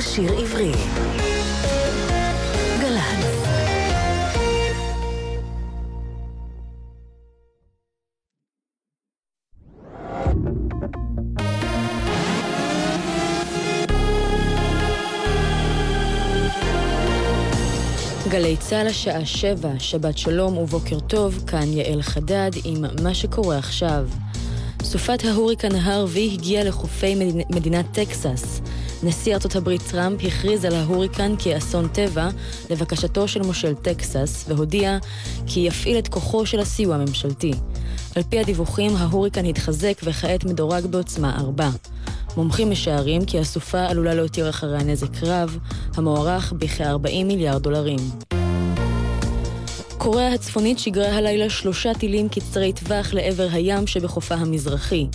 שיר עברי. גל"צ גלי צה"ל השעה שבע, שבת שלום ובוקר טוב, כאן יעל חדד עם מה שקורה עכשיו. סופת ההוריקן הארווי הגיעה לחופי מדינת טקסס. נשיא ארצות הברית טראמפ הכריז על ההוריקן כאסון טבע לבקשתו של מושל טקסס, והודיע כי יפעיל את כוחו של הסיוע הממשלתי. על פי הדיווחים, ההוריקן התחזק וכעת מדורג בעוצמה 4. מומחים משערים כי הסופה עלולה להותיר אחריה נזק רב, המוערך בכ-40 מיליארד דולרים. קוריאה הצפונית שיגרה הלילה שלושה טילים קצרי טווח לעבר הים שבחופה המזרחי.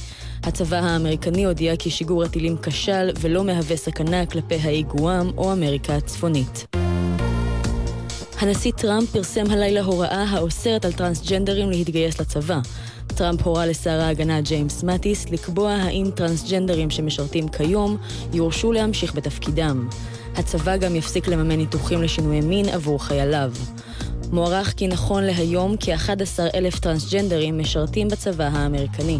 הצבא האמריקני הודיע כי שיגור הטילים כשל ולא מהווה סכנה כלפי האי גואם או אמריקה הצפונית. הנשיא טראמפ פרסם הלילה הוראה האוסרת על טרנסג'נדרים להתגייס לצבא. טראמפ הורה לשר ההגנה ג'יימס מטיס לקבוע האם טרנסג'נדרים שמשרתים כיום יורשו להמשיך בתפקידם. הצבא גם יפסיק לממן ניתוחים לשינויי מין עבור חייליו. מוערך כי נכון להיום כ-11 אלף טרנסג'נדרים משרתים בצבא האמריקני.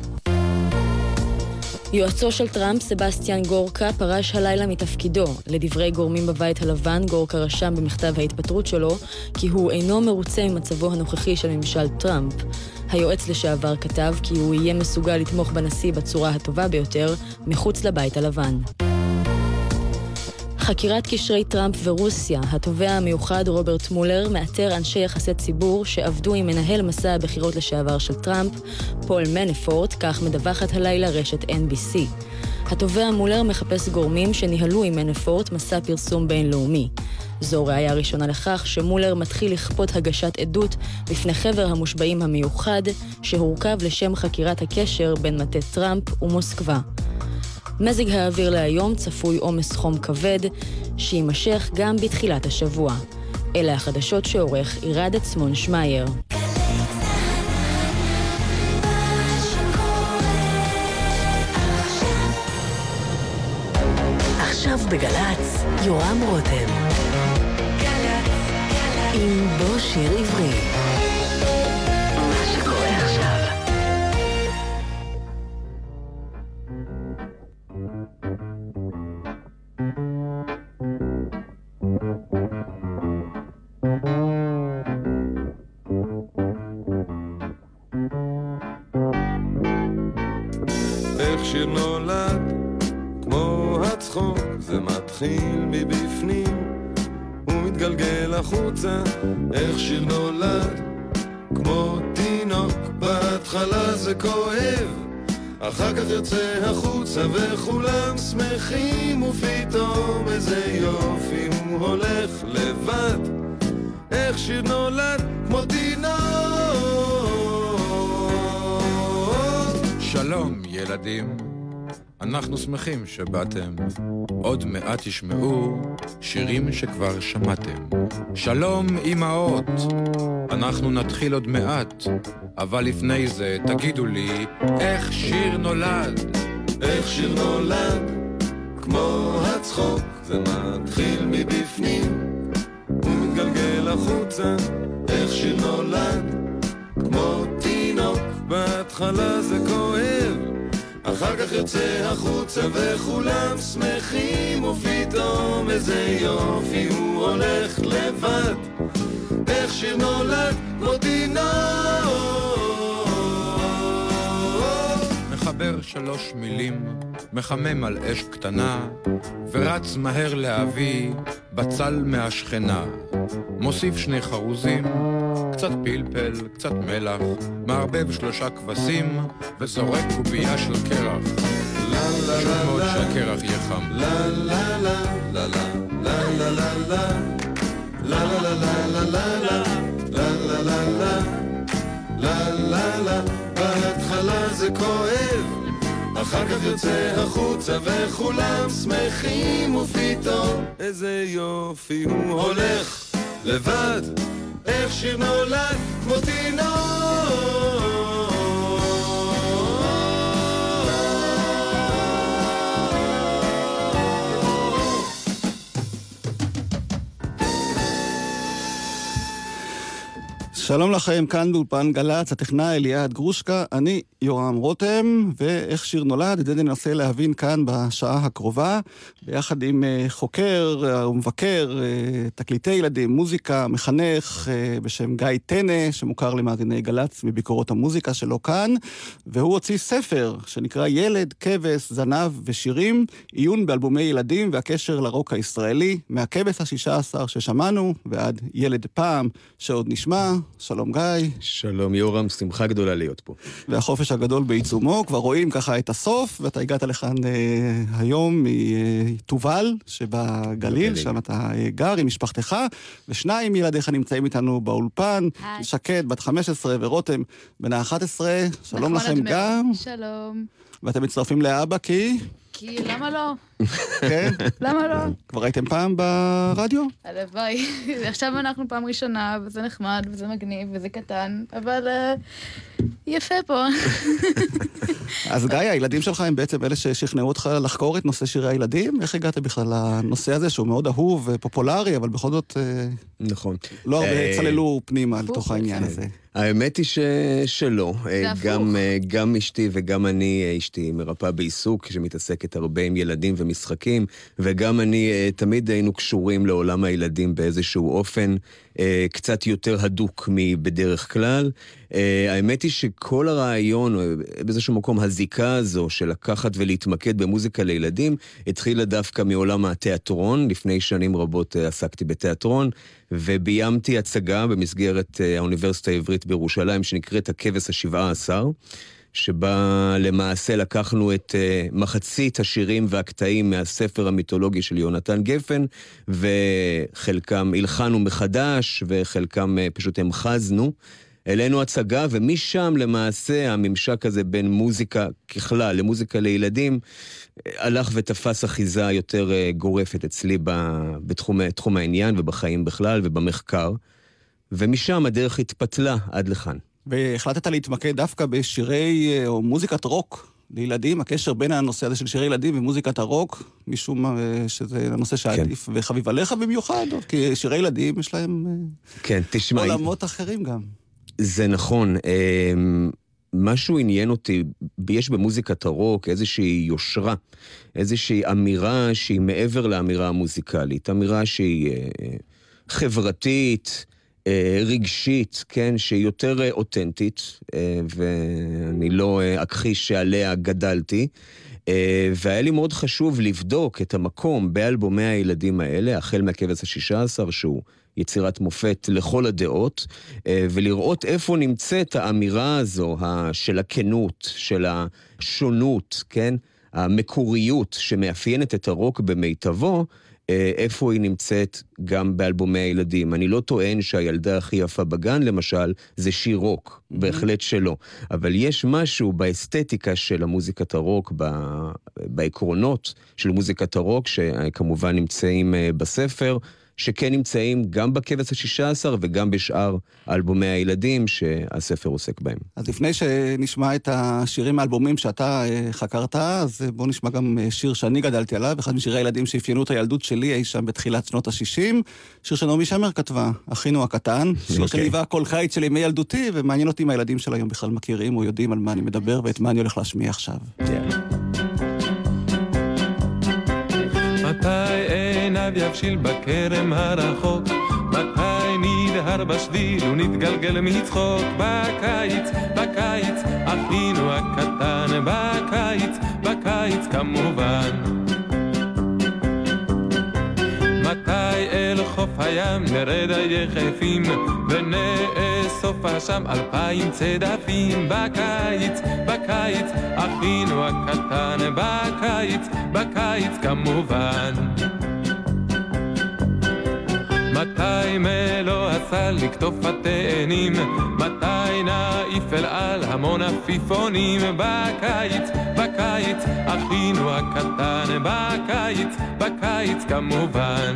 יועצו של טראמפ, סבסטיאן גורקה, פרש הלילה מתפקידו. לדברי גורמים בבית הלבן, גורקה רשם במכתב ההתפטרות שלו כי הוא אינו מרוצה ממצבו הנוכחי של ממשל טראמפ. היועץ לשעבר כתב כי הוא יהיה מסוגל לתמוך בנשיא בצורה הטובה ביותר מחוץ לבית הלבן. חקירת קשרי טראמפ ורוסיה, התובע המיוחד רוברט מולר מאתר אנשי יחסי ציבור שעבדו עם מנהל מסע הבחירות לשעבר של טראמפ, פול מנפורט, כך מדווחת הלילה רשת NBC. התובע מולר מחפש גורמים שניהלו עם מנפורט מסע פרסום בינלאומי. זו ראיה ראשונה לכך שמולר מתחיל לכפות הגשת עדות בפני חבר המושבעים המיוחד, שהורכב לשם חקירת הקשר בין מטה טראמפ ומוסקבה. מזג האוויר להיום צפוי עומס חום כבד, שיימשך גם בתחילת השבוע. אלה החדשות שעורך עירד עצמון שמייר. בגל"צ, יורם רותם. עם בוא שיר עברי. אחר כך יוצא החוצה וכולם שמחים, ופתאום איזה יופי הוא הולך לבד, איך שיר נולד, כמו תינוק. שלום ילדים אנחנו שמחים שבאתם. עוד מעט תשמעו שירים שכבר שמעתם. שלום אמהות, אנחנו נתחיל עוד מעט, אבל לפני זה תגידו לי, איך שיר נולד? איך שיר נולד? כמו הצחוק, זה מתחיל מבפנים, הוא מתגלגל החוצה, איך שיר נולד? כמו תינוק, בהתחלה זה כואב. אחר כך יוצא החוצה וכולם שמחים ופתאום איזה יופי הוא הולך לבד. איך שיר נולד כמו תינוק מחבר שלוש מילים, מחמם על אש קטנה ורץ מהר להביא בצל מהשכנה מוסיף שני חרוזים קצת פלפל, קצת מלח, מערבב שלושה כבשים וזורק קובייה של קרח. חשוב מאוד שהקרח יהיה חם. לה לה לה לה לה לה לה לה לה לה לה לה לה לה לה לה לה זה כואב. אחר כך יוצא החוצה וכולם שמחים ופתאום איזה יופי הוא הולך לבד. איך שיר נולד כמו תינוק שלום לכם, כאן באולפן גל"צ, הטכנאי אליעד גרושקה, אני יורם רותם, ואיך שיר נולד, את זה ננסה להבין כאן בשעה הקרובה, ביחד עם אה, חוקר אה, ומבקר, אה, תקליטי ילדים, מוזיקה, מחנך בשם גיא טנא, שמוכר למאזיני גל"צ מביקורות המוזיקה שלו כאן, והוא הוציא ספר שנקרא ילד, כבש, זנב ושירים, עיון באלבומי ילדים והקשר לרוק הישראלי, מהכבש השישה עשר ששמענו ועד ילד פעם שעוד נשמע. שלום גיא. שלום יורם, שמחה גדולה להיות פה. והחופש הגדול בעיצומו, כבר רואים ככה את הסוף, ואתה הגעת לכאן אה, היום מתובל שבגליל, שם אתה אה, גר עם משפחתך, ושניים מילדיך נמצאים איתנו באולפן, היי. שקד, בת 15, ורותם, בן ה-11. שלום לכם גם. שלום. ואתם מצטרפים לאבא כי... כי למה לא? כן? למה לא? כבר הייתם פעם ברדיו? הלוואי. עכשיו אנחנו פעם ראשונה, וזה נחמד, וזה מגניב, וזה קטן, אבל uh, יפה פה. אז גיא, הילדים שלך הם בעצם אלה ששכנעו אותך לחקור את נושא שירי הילדים? איך הגעת בכלל לנושא הזה, שהוא מאוד אהוב ופופולרי, אבל בכל זאת... אה, נכון. לא הרבה אה, צללו פנימה לתוך העניין הזה. האמת היא ש... שלא. גם, גם אשתי וגם אני, אשתי מרפאה בעיסוק, שמתעסקת הרבה עם ילדים ומשחקים, וגם אני, אה, תמיד היינו קשורים לעולם הילדים באיזשהו אופן אה, קצת יותר הדוק מבדרך כלל. אה, האמת היא שכל הרעיון, באיזשהו מקום הזיקה הזו של לקחת ולהתמקד במוזיקה לילדים, התחילה דווקא מעולם התיאטרון. לפני שנים רבות עסקתי בתיאטרון, וביימתי הצגה במסגרת האוניברסיטה העברית בירושלים, שנקראת הכבש השבעה עשר. שבה למעשה לקחנו את uh, מחצית השירים והקטעים מהספר המיתולוגי של יונתן גפן, וחלקם הלחנו מחדש, וחלקם uh, פשוט המחזנו. העלינו הצגה, ומשם למעשה הממשק הזה בין מוזיקה ככלל למוזיקה לילדים אה, הלך ותפס אחיזה יותר גורפת אצלי בתחום העניין ובחיים בכלל ובמחקר, ומשם הדרך התפתלה עד לכאן. והחלטת להתמקד דווקא בשירי אה, או מוזיקת רוק לילדים, הקשר בין הנושא הזה של שירי ילדים ומוזיקת הרוק, משום מה אה, שזה הנושא שעדיף כן. וחביב עליך במיוחד, כי שירי ילדים יש להם אה, כן, תשמע, עולמות אחרים גם. זה נכון. משהו עניין אותי, יש במוזיקת הרוק איזושהי יושרה, איזושהי אמירה שהיא מעבר לאמירה המוזיקלית, אמירה שהיא חברתית, אה, רגשית, כן, שהיא יותר אה, אותנטית, אה, ואני לא אכחיש שעליה גדלתי. והיה לי מאוד חשוב לבדוק את המקום באלבומי הילדים האלה, החל מהכבש השישה עשר, שהוא יצירת מופת לכל הדעות, ולראות איפה נמצאת האמירה הזו של הכנות, של השונות, כן? המקוריות שמאפיינת את הרוק במיטבו, אה, איפה היא נמצאת גם באלבומי הילדים. אני לא טוען שהילדה הכי יפה בגן, למשל, זה שיר רוק, mm-hmm. בהחלט שלא. אבל יש משהו באסתטיקה של המוזיקת הרוק, ב... בעקרונות של מוזיקת הרוק, שכמובן נמצאים אה, בספר. שכן נמצאים גם בכבש השישה עשר וגם בשאר אלבומי הילדים שהספר עוסק בהם. אז לפני שנשמע את השירים האלבומים שאתה אה, חקרת, אז בואו נשמע גם אה, שיר שאני גדלתי עליו, אחד משירי הילדים שאפיינו את הילדות שלי אי שם בתחילת שנות ה-60, שיר שנעמי שמר כתבה, אחינו הקטן, שיר okay. שליווה כל חיץ של ימי ילדותי, ומעניין אותי אם הילדים של היום בכלל מכירים או יודעים על מה אני מדבר ואת מה אני הולך להשמיע עכשיו. Yeah. עיניו יבשיל בכרם הרחוק. מתי נדהר בשביל ונתגלגל מצחוק. בקיץ, בקיץ, אחינו הקטן בקיץ, בקיץ כמובן. מתי אל חוף הים נרד היחפים ונאסוף שם אלפיים צדפים. בקיץ, בקיץ, אחינו הקטן בקיץ, בקיץ כמובן מתי מלוא הסל לקטוף התאנים? מתי נעיף אל על המון עפיפונים? בקיץ, בקיץ, אחינו הקטן, בקיץ, בקיץ כמובן.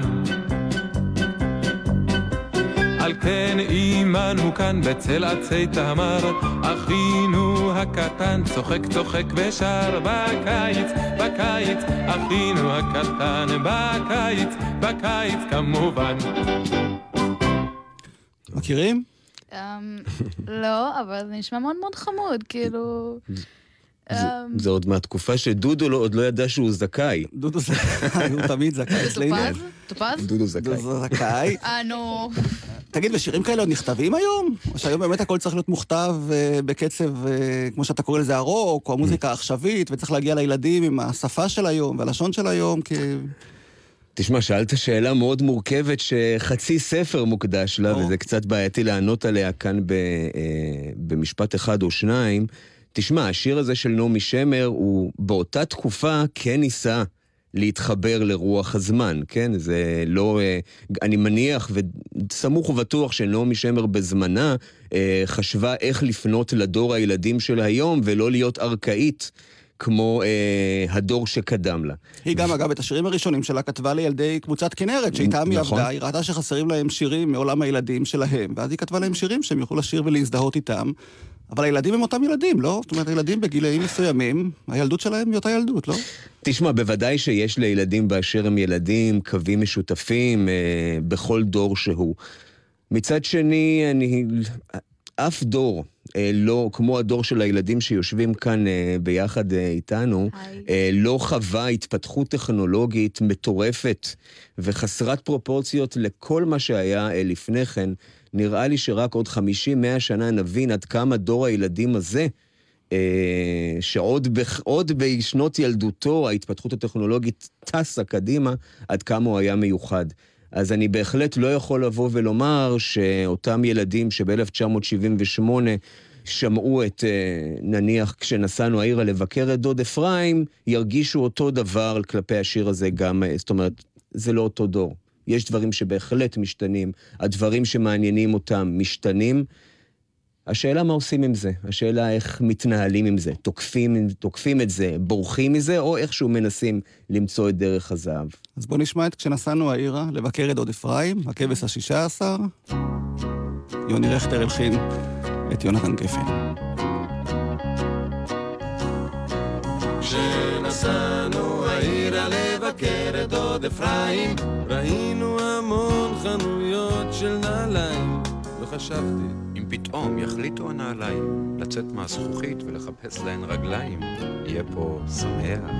על כן עמנו כאן בצל עצי תמר, אחינו הקטן צוחק צוחק ושר בקיץ, בקיץ, אחינו הקטן בקיץ, בקיץ כמובן. מכירים? לא, אבל זה נשמע מאוד מאוד חמוד, כאילו... אמ, זה עוד מהתקופה שדודו לא- עוד לא ידע שהוא זכאי. דודו זכאי, הוא תמיד זכאי אצלנו. טופז? דודו זכאי. דודו זכאי. אה, נו. תגיד, ושירים כאלה עוד נכתבים היום? או שהיום באמת הכל צריך להיות מוכתב אה, בקצב, אה, כמו שאתה קורא לזה, הרוק, או המוזיקה העכשווית, וצריך להגיע לילדים עם השפה של היום והלשון של היום, כי... תשמע, שאלת שאלה מאוד מורכבת שחצי ספר מוקדש לה, או. וזה קצת בעייתי לענות עליה כאן ב, אה, במשפט אחד או שניים. תשמע, השיר הזה של נעמי שמר הוא באותה תקופה כן ניסה להתחבר לרוח הזמן, כן? זה לא... אה, אני מניח וסמוך ובטוח שנעמי שמר בזמנה אה, חשבה איך לפנות לדור הילדים של היום ולא להיות ארכאית. כמו אה, הדור שקדם לה. היא גם, אגב, את השירים הראשונים שלה כתבה לילדי קבוצת כנרת, שאיתם היא נכון. עבדה, היא ראתה שחסרים להם שירים מעולם הילדים שלהם, ואז היא כתבה להם שירים שהם יוכלו לשיר ולהזדהות איתם. אבל הילדים הם אותם ילדים, לא? זאת אומרת, הילדים בגילאים מסוימים, הילדות שלהם היא אותה ילדות, לא? תשמע, בוודאי שיש לילדים באשר הם ילדים קווים משותפים אה, בכל דור שהוא. מצד שני, אני... אף דור, אה, לא, כמו הדור של הילדים שיושבים כאן אה, ביחד אה, איתנו, אה, לא חווה התפתחות טכנולוגית מטורפת וחסרת פרופורציות לכל מה שהיה אה, לפני כן. נראה לי שרק עוד 50-100 שנה נבין עד כמה דור הילדים הזה, אה, שעוד בח, בשנות ילדותו ההתפתחות הטכנולוגית טסה קדימה, עד כמה הוא היה מיוחד. אז אני בהחלט לא יכול לבוא ולומר שאותם ילדים שב-1978 שמעו את, אה, נניח, כשנסענו העירה לבקר את דוד אפרים, ירגישו אותו דבר כלפי השיר הזה גם, זאת אומרת, זה לא אותו דור. יש דברים שבהחלט משתנים, הדברים שמעניינים אותם משתנים. השאלה מה עושים עם זה, השאלה איך מתנהלים עם זה, תוקפים, תוקפים את זה, בורחים מזה, או איכשהו מנסים למצוא את דרך הזהב. אז בואו נשמע את כשנסענו העירה לבקר את עוד אפרים, הכבש השישה עשר, יוני רכטר הלחין את יונתן גפן. לבקר את עוד אפרים, ראינו המון חנויות של נעליים, וחשבתי, אם פתאום יחליטו הנעליים לצאת מהזכוכית ולחפש להן רגליים, יהיה פה שמח.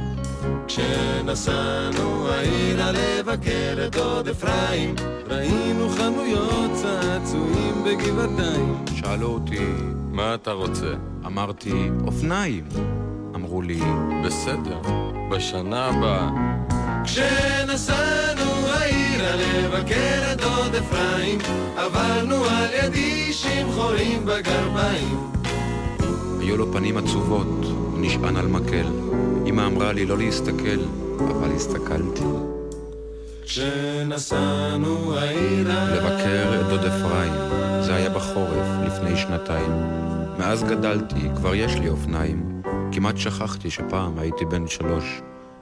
כשנסענו העירה לבקר את עוד אפרים, ראינו חנויות צעצועים בגבעתיים. שאלו אותי, מה אתה רוצה? אמרתי, אופניים. אמרו לי, בסדר, בשנה הבאה. כשנסענו העירה לבקר את דוד אפרים, עברנו על ידי שמחורים בגרביים. היו לו פנים עצובות, הוא נשען על מקל. אמא אמרה לי לא להסתכל, אבל הסתכלתי. כשנסענו העירה... לבקר את דוד אפרים, זה היה בחורף, לפני שנתיים. מאז גדלתי, כבר יש לי אופניים. כמעט שכחתי שפעם הייתי בן שלוש,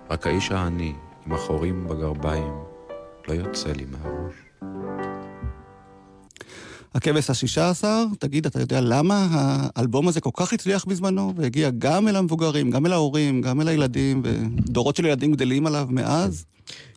רק האיש העני, עם החורים בגרביים, לא יוצא לי מהראש. הכבש השישה עשר, תגיד, אתה יודע למה האלבום הזה כל כך הצליח בזמנו, והגיע גם אל המבוגרים, גם אל ההורים, גם אל הילדים, ודורות של ילדים גדלים עליו מאז?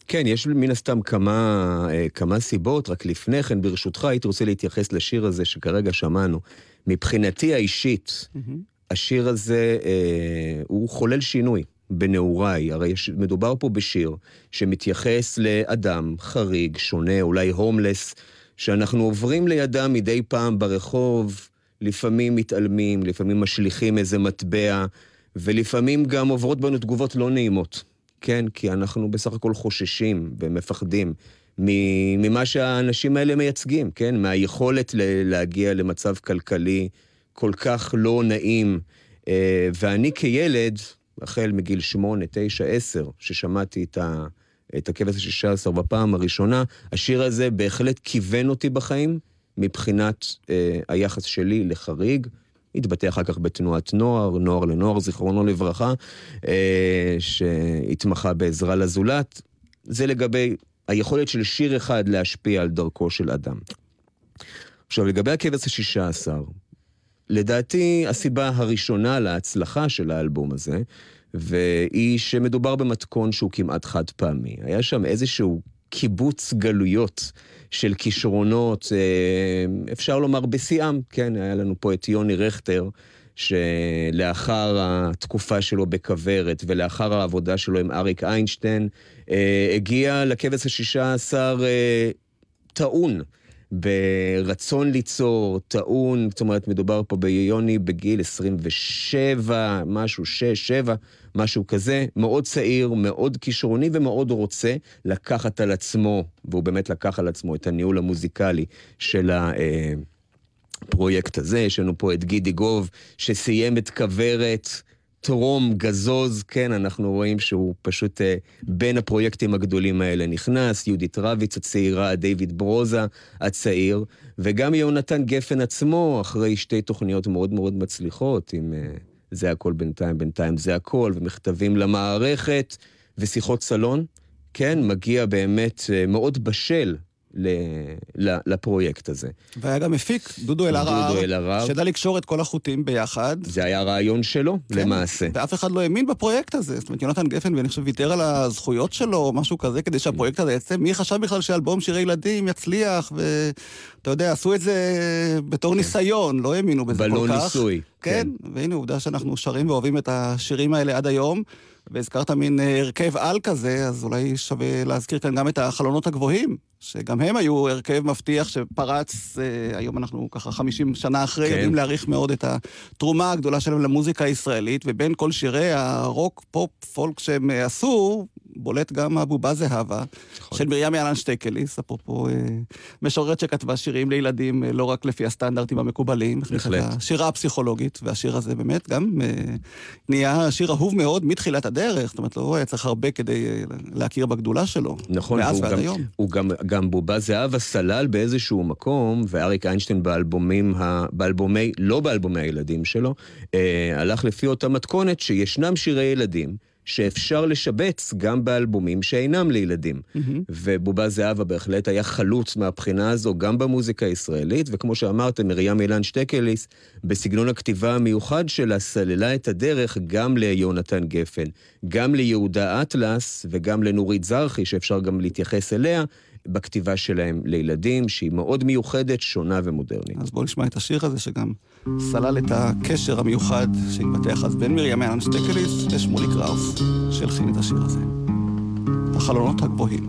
כן, יש מן הסתם כמה, אה, כמה סיבות, רק לפני כן, ברשותך, הייתי רוצה להתייחס לשיר הזה שכרגע שמענו. מבחינתי האישית, mm-hmm. השיר הזה אה, הוא חולל שינוי בנעוריי. הרי מדובר פה בשיר שמתייחס לאדם חריג, שונה, אולי הומלס, שאנחנו עוברים לידם מדי פעם ברחוב, לפעמים מתעלמים, לפעמים משליכים איזה מטבע, ולפעמים גם עוברות בנו תגובות לא נעימות. כן, כי אנחנו בסך הכל חוששים ומפחדים ממה שהאנשים האלה מייצגים, כן? מהיכולת להגיע למצב כלכלי כל כך לא נעים. אה, ואני כילד, החל מגיל שמונה, תשע, עשר, ששמעתי את, ה, את הכבש השישה עשר בפעם הראשונה, השיר הזה בהחלט כיוון אותי בחיים מבחינת אה, היחס שלי לחריג. התבטא אחר כך בתנועת נוער, נוער לנוער, זיכרונו לברכה, אה, שהתמחה בעזרה לזולת. זה לגבי היכולת של שיר אחד להשפיע על דרכו של אדם. עכשיו, לגבי הכבש השישה עשר, לדעתי, הסיבה הראשונה להצלחה של האלבום הזה, והיא שמדובר במתכון שהוא כמעט חד פעמי. היה שם איזשהו קיבוץ גלויות של כישרונות, אה, אפשר לומר בשיאם, כן, היה לנו פה את יוני רכטר. שלאחר התקופה שלו בכוורת ולאחר העבודה שלו עם אריק איינשטיין, אה, הגיע לכבש השישה עשר אה, טעון. ברצון ליצור, טעון, זאת אומרת, מדובר פה ביוני בגיל 27, משהו, 6, 7, משהו כזה, מאוד צעיר, מאוד כישרוני ומאוד רוצה לקחת על עצמו, והוא באמת לקח על עצמו את הניהול המוזיקלי של ה... אה, הפרויקט הזה, יש לנו פה את גידי גוב, שסיים את כוורת. טרום גזוז, כן, אנחנו רואים שהוא פשוט אה, בין הפרויקטים הגדולים האלה נכנס, יהודית רביץ הצעירה, דיוויד ברוזה הצעיר, וגם יונתן גפן עצמו, אחרי שתי תוכניות מאוד מאוד מצליחות, עם אה, זה הכל בינתיים, בינתיים זה הכל, ומכתבים למערכת, ושיחות סלון, כן, מגיע באמת אה, מאוד בשל לפרויקט הזה. והיה גם מפיק, דודו אלהרר, שידע לקשור את כל החוטים ביחד. זה היה רעיון שלו, כן, למעשה. ואף אחד לא האמין בפרויקט הזה. זאת אומרת, יונתן גפן, ואני חושב, ויתר על הזכויות שלו, או משהו כזה, כדי שהפרויקט הזה יצא. מי חשב בכלל שאלבום שירי ילדים יצליח, ואתה יודע, עשו את זה בתור כן. ניסיון, לא האמינו בזה כל כך. בלון ניסוי. כן, כן, והנה עובדה שאנחנו שרים ואוהבים את השירים האלה עד היום. והזכרת מין אה, הרכב על כזה, אז אולי שווה להזכיר כאן גם את החלונות הגבוהים, שגם הם היו הרכב מבטיח שפרץ, אה, היום אנחנו ככה 50 שנה אחרי, כן. יודעים להעריך מאוד את התרומה הגדולה שלהם למוזיקה הישראלית, ובין כל שירי הרוק, פופ, פולק שהם אה, עשו, בולט גם הבובה זהבה, נכון. של מרים יעלן שטקליס, אפרופו אה, משוררת שכתבה שירים לילדים אה, לא רק לפי הסטנדרטים המקובלים. בהחלט. השירה הפסיכולוגית, והשיר הזה באמת גם אה, נהיה שיר אהוב מאוד מתחילת הדרך, זאת אומרת, לא היה צריך הרבה כדי אה, להכיר בגדולה שלו. נכון, מאז ועד גם, היום. הוא גם, גם בובה זהבה סלל באיזשהו מקום, ואריק איינשטיין באלבומים, ה, באלבומי, לא באלבומי הילדים שלו, אה, הלך לפי אותה מתכונת שישנם שירי ילדים. שאפשר לשבץ גם באלבומים שאינם לילדים. Mm-hmm. ובובה זהבה בהחלט היה חלוץ מהבחינה הזו גם במוזיקה הישראלית, וכמו שאמרת, מרים אילן שטקליס, בסגנון הכתיבה המיוחד שלה, סללה את הדרך גם ליונתן גפן, גם ליהודה אטלס וגם לנורית זרחי, שאפשר גם להתייחס אליה, בכתיבה שלהם לילדים, שהיא מאוד מיוחדת, שונה ומודרנית. אז בואו נשמע את השיר הזה, שגם סלל את הקשר המיוחד שהתפתח אז בין מרים אלן שטקליס ושמולי קראוס, שהלחין את השיר הזה. החלונות הגבוהים.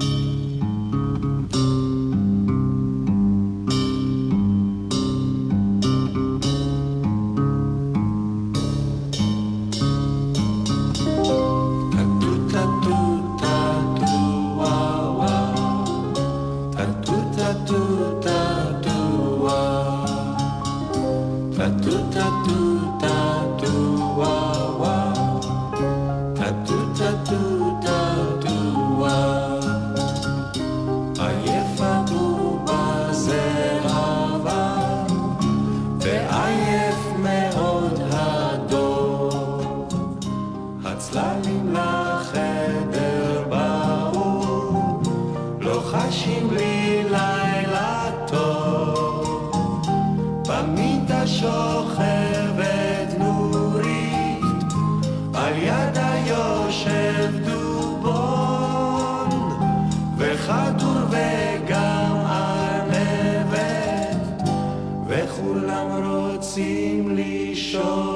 seemly show.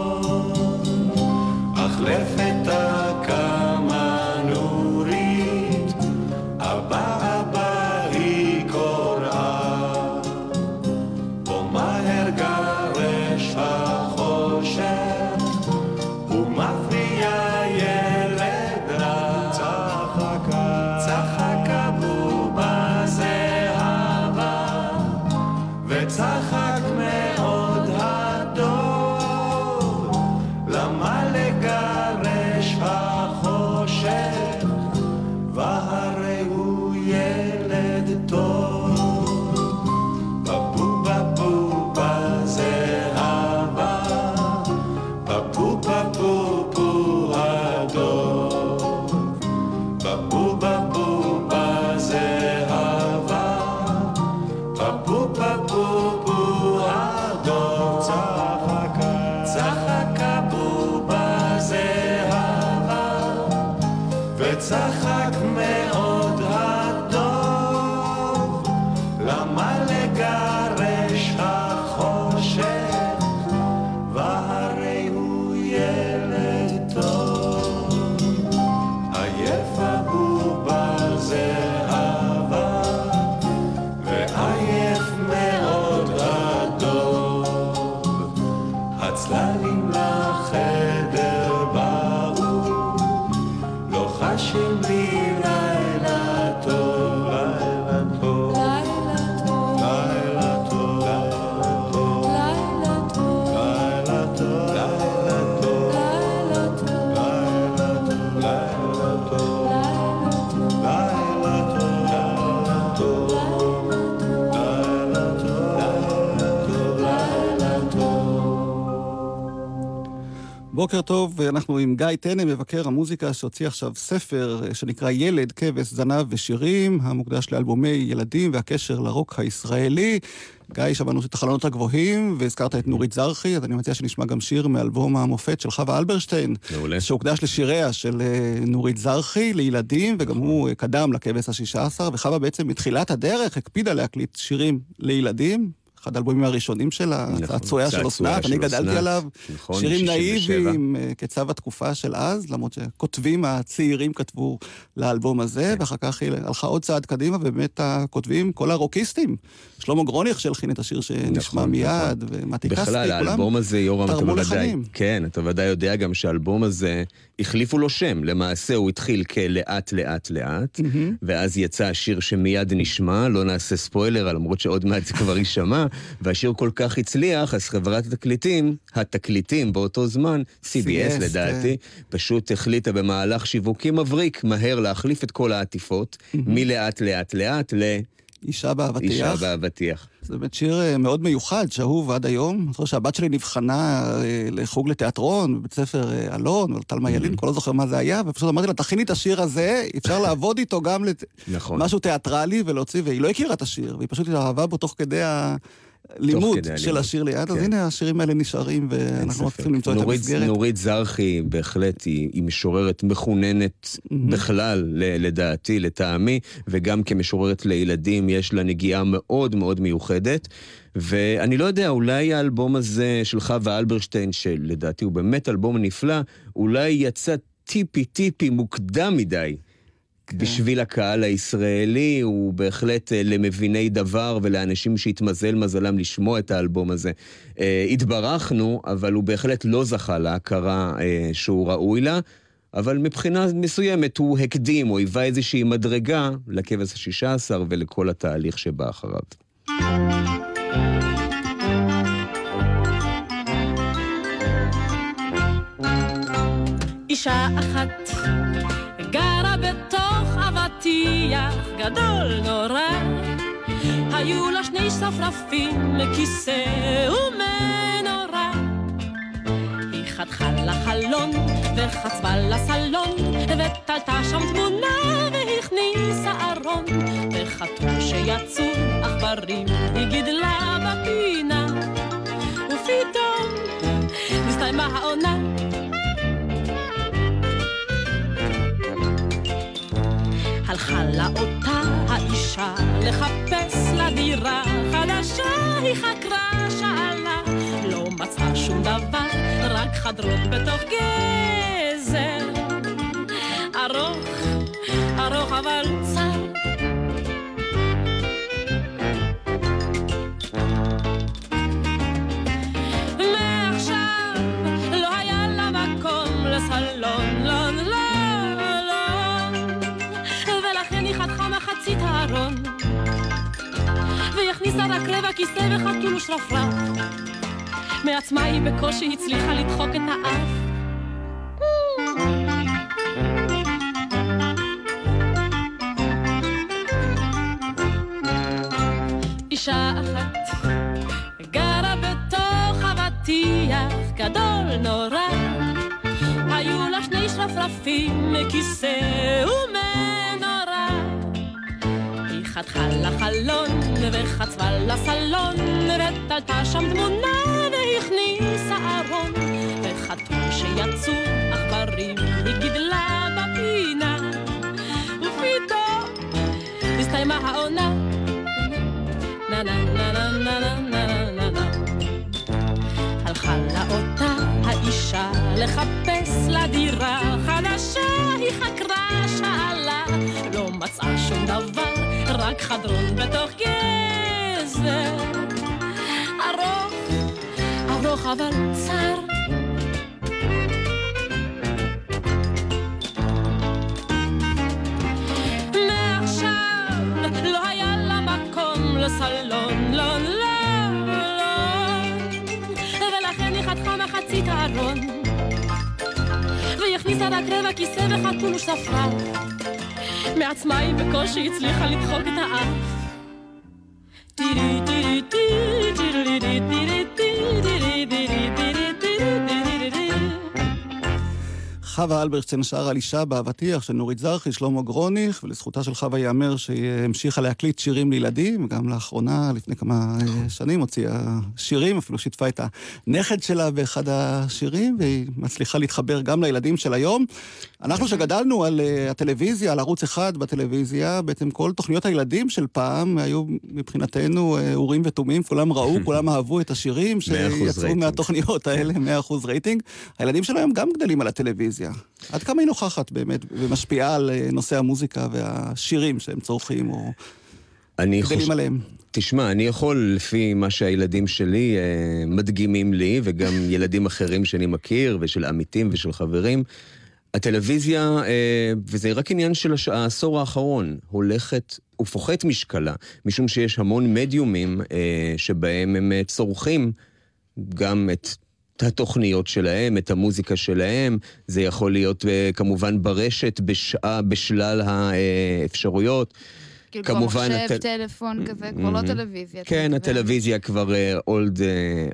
בוקר טוב, אנחנו עם גיא טנא, מבקר המוזיקה, שהוציא עכשיו ספר אה, שנקרא ילד, כבש, זנב ושירים, המוקדש לאלבומי ילדים והקשר לרוק הישראלי. גיא, שמענו את החלונות הגבוהים, והזכרת את נורית זרחי, אז אני מציע שנשמע גם שיר מאלבום המופת של חווה אלברשטיין. מעולה. שהוקדש לשיריה של אה, נורית זרחי, לילדים, וגם הוא אה, קדם לכבש השישה עשר, וחווה בעצם מתחילת הדרך הקפידה להקליט שירים לילדים. אחד האלבומים הראשונים שלה, נכון, צעצועיה של אסנת, של אני גדלתי עליו. נכון, שירים 67. נאיביים, אה, כצו התקופה של אז, למרות שכותבים הצעירים כתבו לאלבום הזה, כן. ואחר כך היא הלכה עוד צעד קדימה, ובאמת הכותבים, כל הרוקיסטים, שלמה גרוניך שהלחין את השיר שנשמע נכון, מיד, ומתי כספי, בכלל, כולם האלבום הזה, יורם, אתה בוודאי... לחיים. כן, אתה ודאי יודע גם שהאלבום הזה, החליפו לו שם. למעשה הוא התחיל כלאט לאט לאט, ואז יצא השיר שמיד נשמע, לא נעשה ספוילר, למרות שעוד מעט זה כבר יישמע, והשיר כל כך הצליח, אז חברת התקליטים, התקליטים באותו זמן, CBS לדעתי, פשוט החליטה במהלך שיווקי מבריק, מהר להחליף את כל העטיפות, מלאט לאט לאט ל... אישה באבטיח. אישה באבטיח. זה באמת שיר אה, מאוד מיוחד, שאהוב עד היום. אני זוכר שהבת שלי נבחנה אה, לחוג לתיאטרון בבית ספר אה, אלון, או תלמה ילין, כבר לא זוכר מה זה היה, ופשוט אמרתי לה, תכיני את השיר הזה, אפשר לעבוד איתו גם נכון. למשהו תיאטרלי ולהוציא, והיא לא הכירה את השיר, והיא פשוט אהבה בו תוך כדי הלימוד כדי של השיר ליד, אז כן. הנה השירים האלה נשארים, ואנחנו רק. צריכים למצוא את המסגרת. נורית זרחי בהחלט היא, משוררת מחוננת בכלל, לדעתי, לטעמי, וגם כמשוררת לילדים יש לה נגיעה מאוד מאוד מיוחדת. ואני לא יודע, אולי האלבום הזה של חווה אלברשטיין, שלדעתי הוא באמת אלבום נפלא, אולי יצא טיפי-טיפי מוקדם מדי. כן. בשביל הקהל הישראלי, הוא בהחלט אה, למביני דבר ולאנשים שהתמזל מזלם לשמוע את האלבום הזה. אה, התברכנו, אבל הוא בהחלט לא זכה להכרה אה, שהוא ראוי לה, אבל מבחינה מסוימת הוא הקדים, או היווה איזושהי מדרגה לכבש השישה עשר ולכל התהליך שבא אחריו. אישה אחת אבטיח גדול נורא. היו לה שני שרפרפים, כיסא ומנורה. היא חתכה לחלון וחצבה לסלון ותלתה שם תמונה והכניסה ארון. וחתול שיצאו עכברים היא גידלה בפינה. ופתאום נסתיימה העונה הלכה לה אותה האישה לחפש לה דירה חדשה, היא חקרה, שאלה, לא מצאה שום דבר, רק חדרות בתוך גזר. ארוך, ארוך אבל צר. הכניסה רק רבע כיסא וחתול ושרפרף מעצמה היא בקושי הצליחה לדחוק את האף. אישה אחת גרה בתוך אבטיח גדול נורא. היו לה שני שרפרפים, כיסא ומנורה. היא חתכה לחלון וחצבה לסלון, ותלתה שם תמונה והכניסה ארון. וחתול שיצאו עכברים, היא גידלה בפינה. ופתאום הסתיימה העונה. נה נה נה נה נה נה נה נה נה הלכה לה אותה האישה לחפש לה דירה חדשה, היא חקרה, שאלה, לא מצאה שום דבר, רק חדרון בתוך גזר. ארוך, ארוך אבל צר. מעכשיו לא לא, לא, לא. ולכן היא חתכה מחצית הארון והיא הכניסה רק רבע כיסא וחתול ושרפרף מעצמה היא בקושי הצליחה לדחוק את האף חווה אלברשטיין שרה על אישה באבטיח של נורית זרחי, שלמה גרוניך, ולזכותה של חווה ייאמר שהיא המשיכה להקליט שירים לילדים, וגם לאחרונה, לפני כמה אה, שנים, הוציאה שירים, אפילו שיתפה את הנכד שלה באחד השירים, והיא מצליחה להתחבר גם לילדים של היום. אנחנו שגדלנו על uh, הטלוויזיה, על ערוץ אחד בטלוויזיה, בעצם כל תוכניות הילדים של פעם היו מבחינתנו uh, אורים ותומים, כולם ראו, כולם אהבו את השירים שיצאו מהתוכניות האלה, 100% רייטינג. הילדים של היום גם גדלים על הטלוויזיה. עד כמה היא נוכחת באמת ומשפיעה על uh, נושא המוזיקה והשירים שהם צורכים או גדלים חוש... עליהם? תשמע, אני יכול, לפי מה שהילדים שלי אה, מדגימים לי, וגם ילדים אחרים שאני מכיר, ושל עמיתים ושל חברים, הטלוויזיה, אה, וזה רק עניין של העשור האחרון, הולכת ופוחת משקלה, משום שיש המון מדיומים אה, שבהם הם אה, צורכים גם את התוכניות שלהם, את המוזיקה שלהם, זה יכול להיות כמובן ברשת בשעה, בשלל האפשרויות. כאילו כמובן... כבר מחשב, הטל... טלפון כזה, כבר לא טלוויזיה. כן, הטלוויזיה כבר אולד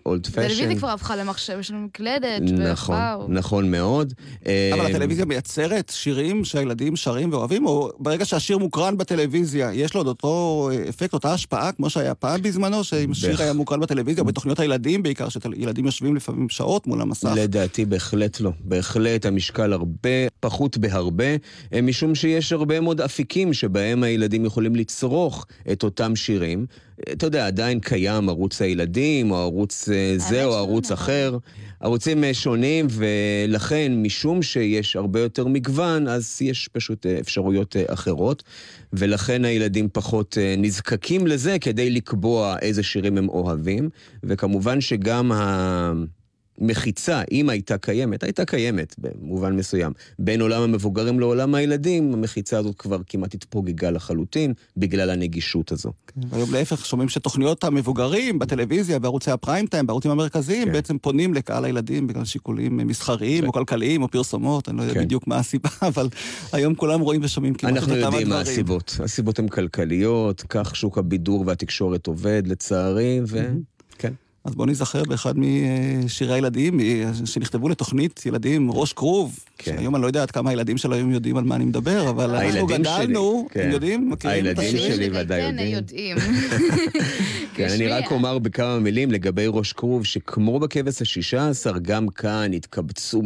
אולד פשן. טלוויזיה כבר הפכה למחשב, יש לנו מקלדת, נכון, נכון מאוד. אבל אה, הטלוויזיה מייצרת שירים שהילדים שרים ואוהבים, או ברגע שהשיר מוקרן בטלוויזיה, יש לו עוד אותו אפקט, אותה השפעה, כמו שהיה פעם בזמנו, שאם שיר היה מוקרן בטלוויזיה, או בתוכניות הילדים בעיקר, שילדים יושבים לפעמים שעות מול המסך. לדעתי בהחלט לא. בהחלט המשקל הרבה פחות בהרבה, אה, משום שיש הרבה מאוד אפיקים שבהם הילדים יכולים יכולים לצרוך את אותם שירים. אתה יודע, עדיין קיים ערוץ הילדים, או ערוץ אה, זה או ערוץ אחר. ערוצים אה, שונים, ולכן, משום שיש הרבה יותר מגוון, אז יש פשוט אה, אפשרויות אחרות, ולכן הילדים פחות נזקקים לזה כדי לקבוע איזה שירים הם אוהבים, וכמובן שגם ה... מחיצה, אם הייתה קיימת, הייתה קיימת במובן מסוים. בין עולם המבוגרים לעולם הילדים, המחיצה הזאת כבר כמעט התפוגגה לחלוטין, בגלל הנגישות הזו. כן, היום להפך, שומעים שתוכניות המבוגרים בטלוויזיה, בערוצי הפריים טיים, בערוצים המרכזיים, כן. בעצם פונים לקהל הילדים בגלל שיקולים מסחריים כן. או כלכליים או פרסומות, אני לא יודע כן. בדיוק מה הסיבה, אבל היום כולם רואים ושומעים כמעט את אותם הדברים. אנחנו יודעים מה הסיבות. הסיבות הן כלכליות, כך שוק הבידור והתקשורת עובד, לצערי, ו... כן. אז בואו נזכר באחד משירי הילדים שנכתבו לתוכנית ילדים, ראש כרוב. כן. שהיום אני לא יודע עד כמה הילדים של היום יודעים על מה אני מדבר, אבל אנחנו גדלנו, כן. הם יודעים, מכירים את השירים. הילדים שלי ודאי כן, יודעים. כן, אני רק אומר בכמה מילים לגבי ראש כרוב, שכמו בכבש השישה עשר, גם כאן התקבצו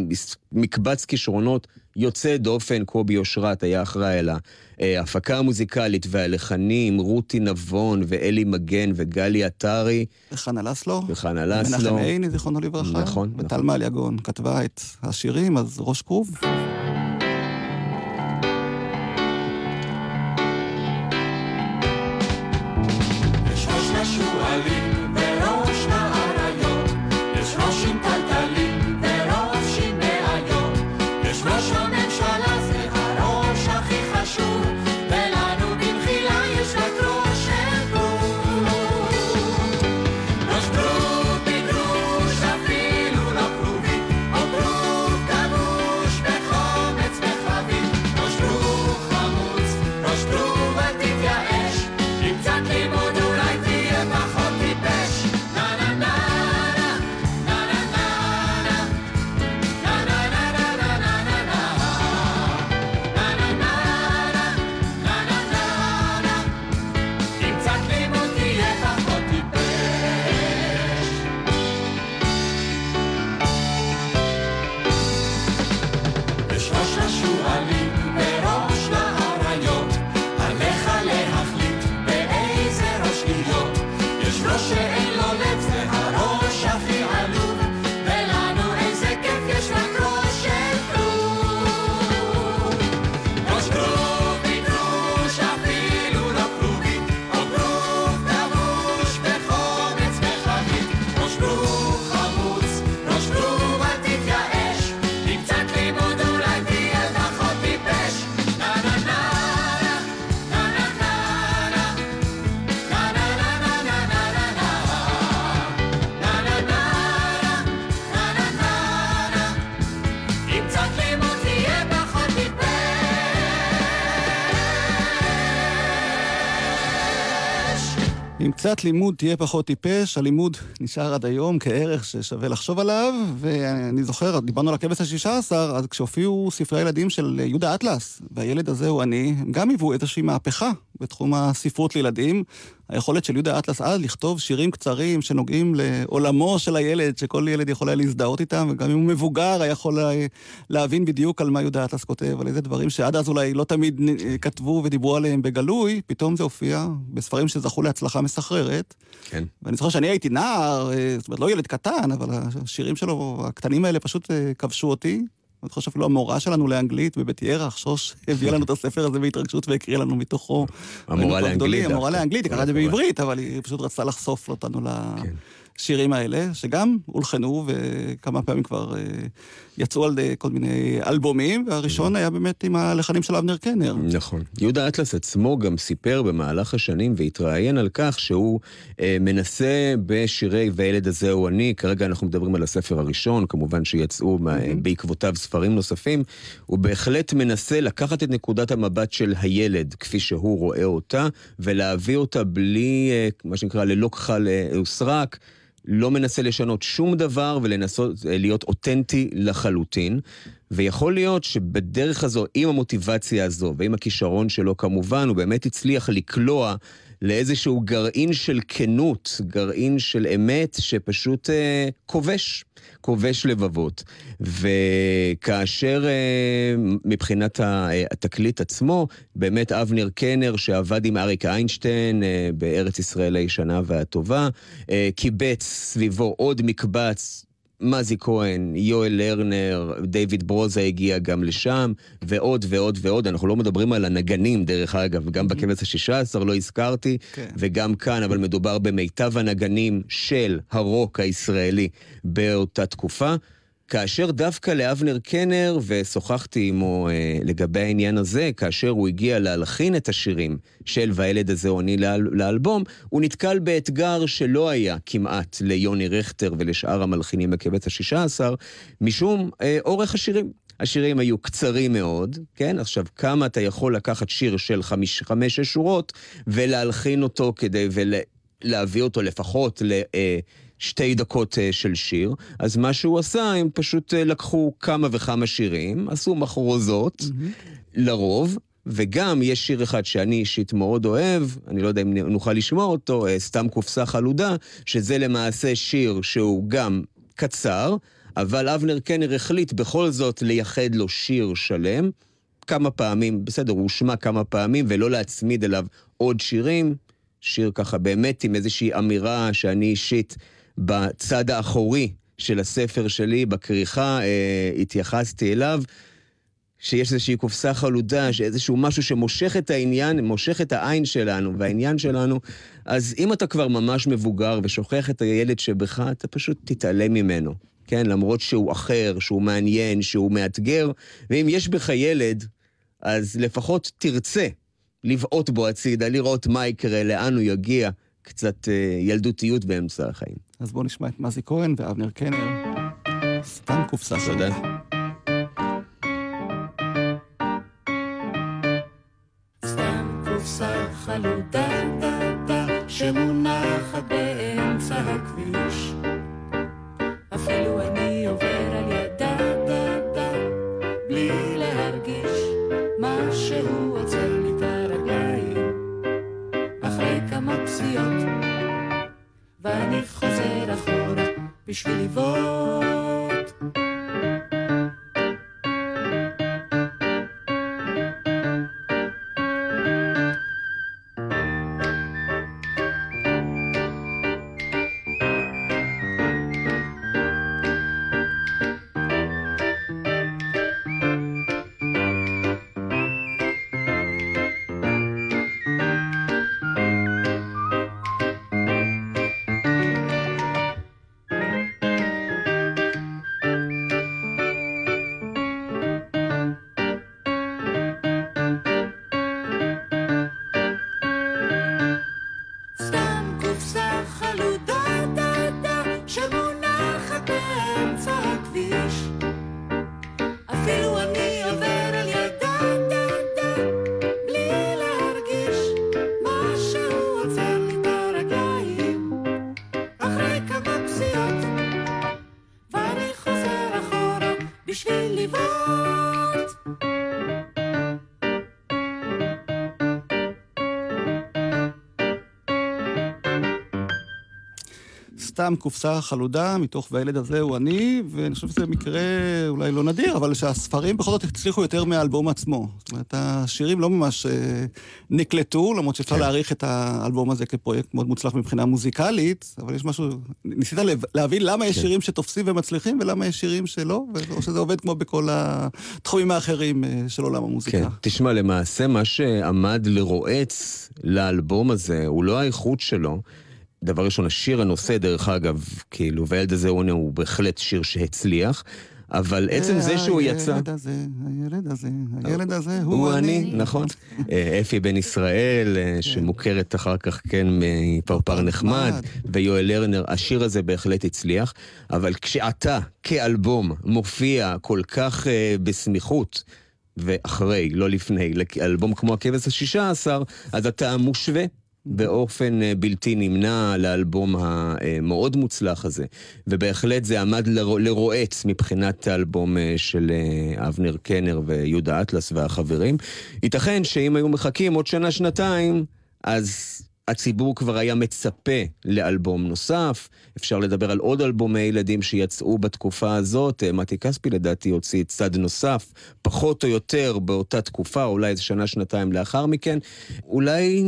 מקבץ כישרונות יוצא דופן, קובי אושרת היה אחראי על ההפקה המוזיקלית והלחנים, רותי נבון ואלי מגן וגלי עטרי. וחנה לסלו. וחנה לסלו. מנחם עיני, זיכרונו לברכה. נכון. וטל נכון. יגון כתבה את השירים, אז ראש כרוב. קצת לימוד תהיה פחות טיפש, הלימוד נשאר עד היום כערך ששווה לחשוב עליו, ואני זוכר, דיברנו על הכבש השישה עשר, אז כשהופיעו ספרי הילדים של יהודה אטלס, והילד הזה הוא אני, הם גם היוו איזושהי מהפכה בתחום הספרות לילדים. היכולת של יהודה אטלס אז לכתוב שירים קצרים שנוגעים לעולמו של הילד, שכל ילד יכול היה להזדהות איתם, וגם אם הוא מבוגר, היה יכול להבין בדיוק על מה יהודה אטלס כותב, על איזה דברים שעד אז אולי לא תמיד כתבו ודיברו עליהם בגלוי, פתאום זה הופיע בספרים שזכו להצלחה מסחררת. כן. ואני זוכר שאני הייתי נער, אה, זאת אומרת, לא ילד קטן, אבל השירים שלו, הקטנים האלה פשוט אה, כבשו אותי. אני חושב אפילו המורה שלנו לאנגלית בבית ירח, שוש, הביאה לנו את הספר הזה בהתרגשות והקריאה לנו מתוכו. המורה לאנגלית. המורה לאנגלית, היא קראה את זה בעברית, אבל היא פשוט רצתה לחשוף אותנו כן. השירים האלה, שגם הולחנו וכמה פעמים כבר אה, יצאו על כל מיני אלבומים, והראשון היה באמת עם הלחנים של אבנר קנר. נכון. יהודה אטלס עצמו גם סיפר במהלך השנים והתראיין על כך שהוא אה, מנסה בשירי "והילד הזה הוא אני", כרגע אנחנו מדברים על הספר הראשון, כמובן שיצאו mm-hmm. בעקבותיו ספרים נוספים, הוא בהחלט מנסה לקחת את נקודת המבט של הילד, כפי שהוא רואה אותה, ולהביא אותה בלי, אה, מה שנקרא, ללא כחל אה, וסרק. לא מנסה לשנות שום דבר ולנסות אה, להיות אותנטי לחלוטין. ויכול להיות שבדרך הזו, עם המוטיבציה הזו ועם הכישרון שלו כמובן, הוא באמת הצליח לקלוע לאיזשהו גרעין של כנות, גרעין של אמת, שפשוט אה, כובש, כובש לבבות. וכאשר אה, מבחינת התקליט עצמו, באמת אבנר קנר, שעבד עם אריק איינשטיין אה, בארץ ישראל הישנה והטובה, אה, קיבץ סביבו עוד מקבץ מזי כהן, יואל לרנר, דיוויד ברוזה הגיע גם לשם, ועוד ועוד ועוד. אנחנו לא מדברים על הנגנים, דרך אגב, גם בכבש השישה עשר לא הזכרתי, כן. וגם כאן, אבל מדובר במיטב הנגנים של הרוק הישראלי באותה תקופה. כאשר דווקא לאבנר קנר, ושוחחתי עמו אה, לגבי העניין הזה, כאשר הוא הגיע להלחין את השירים של והילד הזה עוני לאל, לאלבום, הוא נתקל באתגר שלא היה כמעט ליוני רכטר ולשאר המלחינים בקבץ השישה עשר, משום אה, אורך השירים. השירים היו קצרים מאוד, כן? עכשיו, כמה אתה יכול לקחת שיר של חמש, חמש שורות ולהלחין אותו כדי ולהביא אותו לפחות ל... אה, שתי דקות אה, של שיר, אז מה שהוא עשה, הם פשוט אה, לקחו כמה וכמה שירים, עשו מחרוזות, mm-hmm. לרוב, וגם יש שיר אחד שאני אישית מאוד אוהב, אני לא יודע אם נוכל לשמוע אותו, אה, סתם קופסה חלודה, שזה למעשה שיר שהוא גם קצר, אבל אבנר קנר החליט בכל זאת לייחד לו שיר שלם. כמה פעמים, בסדר, הוא הושמע כמה פעמים, ולא להצמיד אליו עוד שירים. שיר ככה באמת עם איזושהי אמירה שאני אישית בצד האחורי של הספר שלי, בכריכה, אה, התייחסתי אליו. שיש איזושהי קופסה חלודה, שאיזשהו משהו שמושך את העניין, מושך את העין שלנו והעניין שלנו, אז אם אתה כבר ממש מבוגר ושוכח את הילד שבך, אתה פשוט תתעלם ממנו, כן? למרות שהוא אחר, שהוא מעניין, שהוא מאתגר, ואם יש בך ילד, אז לפחות תרצה לבעוט בו הצידה, לראות מה יקרה, לאן הוא יגיע, קצת אה, ילדותיות באמצע החיים. אז בואו נשמע את מזי כהן ואבנר קנר. סתם קופסה. תודה. חלודה שמונחת באמצע הכביש. אפילו אני עובר על ידה בלי להרגיש משהו עוצר לי את הרגליים אחרי כמה פסיעות ואני חוזר אחורה בשביל לבעוט. סתם קופסה חלודה מתוך והילד הזה הוא אני, ואני חושב שזה מקרה אולי לא נדיר, אבל שהספרים בכל זאת הצליחו יותר מהאלבום עצמו. זאת אומרת, השירים לא ממש אה, נקלטו, למרות שאפשר כן. להעריך את האלבום הזה כפרויקט מאוד מוצלח מבחינה מוזיקלית, אבל יש משהו, ניסית להבין למה יש כן. שירים שתופסים ומצליחים ולמה יש שירים שלא, או שזה עובד כמו בכל התחומים האחרים אה, של עולם המוזיקה. כן, תשמע, למעשה מה שעמד לרועץ לאלבום הזה הוא לא האיכות שלו. דבר ראשון, השיר הנושא, דרך אגב, כאילו, והילד הזה הוא בהחלט שיר שהצליח. אבל עצם זה שהוא יצא... הילד הזה, הילד הזה, הילד הזה, הוא אני. נכון. אה, אפי בן ישראל, אה, כן. שמוכרת אחר כך, כן, מפרפר נחמד, ויואל לרנר, השיר הזה בהחלט הצליח, אבל כשאתה, כאלבום, מופיע כל כך אה, בסמיכות, ואחרי, לא לפני, לאלבום כמו הכבש השישה עשר, אז אתה מושווה באופן אה, בלתי נמנע לאלבום המאוד מוצלח הזה. ובהחלט זה עמד לרועץ מבחינת האלבום אה, של אה, אבנר קנר ויהודה אטלס והחברים. ייתכן שאם היו מחכים עוד שנה-שנתיים, אז הציבור כבר היה מצפה לאלבום נוסף, אפשר לדבר על עוד אלבומי ילדים שיצאו בתקופה הזאת, אה, מתי כספי לדעתי הוציא צד נוסף, פחות או יותר באותה תקופה, אולי איזה שנה-שנתיים לאחר מכן. אולי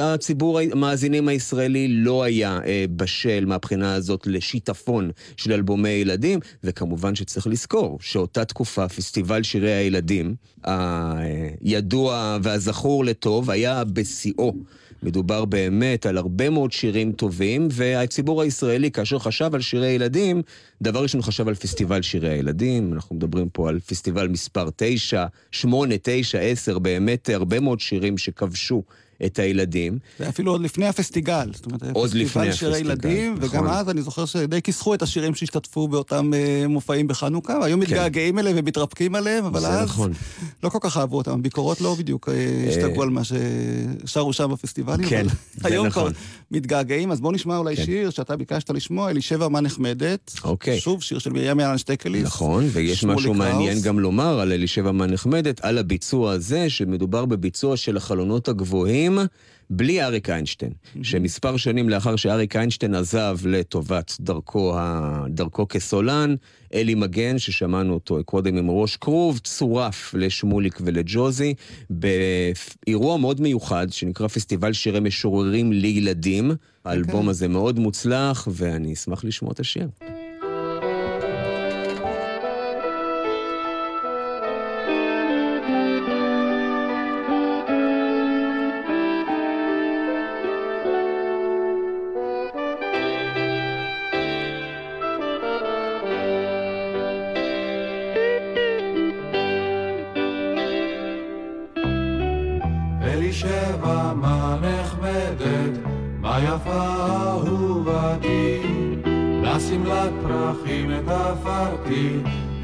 הציבור, המאזינים הישראלי לא היה אה, בשל מהבחינה הזאת לשיטפון של אלבומי ילדים, וכמובן שצריך לזכור שאותה תקופה, פסטיבל שירי הילדים, הידוע והזכור לטוב, היה בשיאו. מדובר באמת על הרבה מאוד שירים טובים, והציבור הישראלי, כאשר חשב על שירי ילדים, דבר ראשון חשב על פסטיבל שירי הילדים, אנחנו מדברים פה על פסטיבל מספר 9, 8, 9, 10, באמת הרבה מאוד שירים שכבשו את הילדים. זה אפילו עוד לפני הפסטיגל. זאת אומרת, עוד לפני הפסטיגל, שירי ילדים, נכון. וגם אז אני זוכר שדי כיסחו את השירים שהשתתפו באותם uh, מופעים בחנוכה, והיום כן. מתגעגעים אליהם ומתרפקים עליהם, אבל אז נכון. לא כל כך אהבו אותם. הביקורות לא בדיוק uh, השתגעו על מה ששרו שם בפסטיבלים, כן, אבל היום נכון. כבר מתגעגעים. אז בואו נשמע אולי כן. שיר שאתה ביקשת לשמוע, אלישבע מה נחמדת. אוקיי. שוב, שיר של מרים יאלן שטקליס. נכון, ויש משהו מעניין גם לומר על אלישבע מה נחמדת, על הביצוע הזה, שמדובר בביצוע של החלונות הגבוהים. בלי אריק איינשטיין, שמספר שנים לאחר שאריק איינשטיין עזב לטובת דרכו, דרכו כסולן, אלי מגן, ששמענו אותו קודם עם ראש כרוב, צורף לשמוליק ולג'וזי, באירוע מאוד מיוחד, שנקרא פסטיבל שירי משוררים לילדים. Okay. האלבום אוקיי. הזה מאוד מוצלח, ואני אשמח לשמוע את השיר.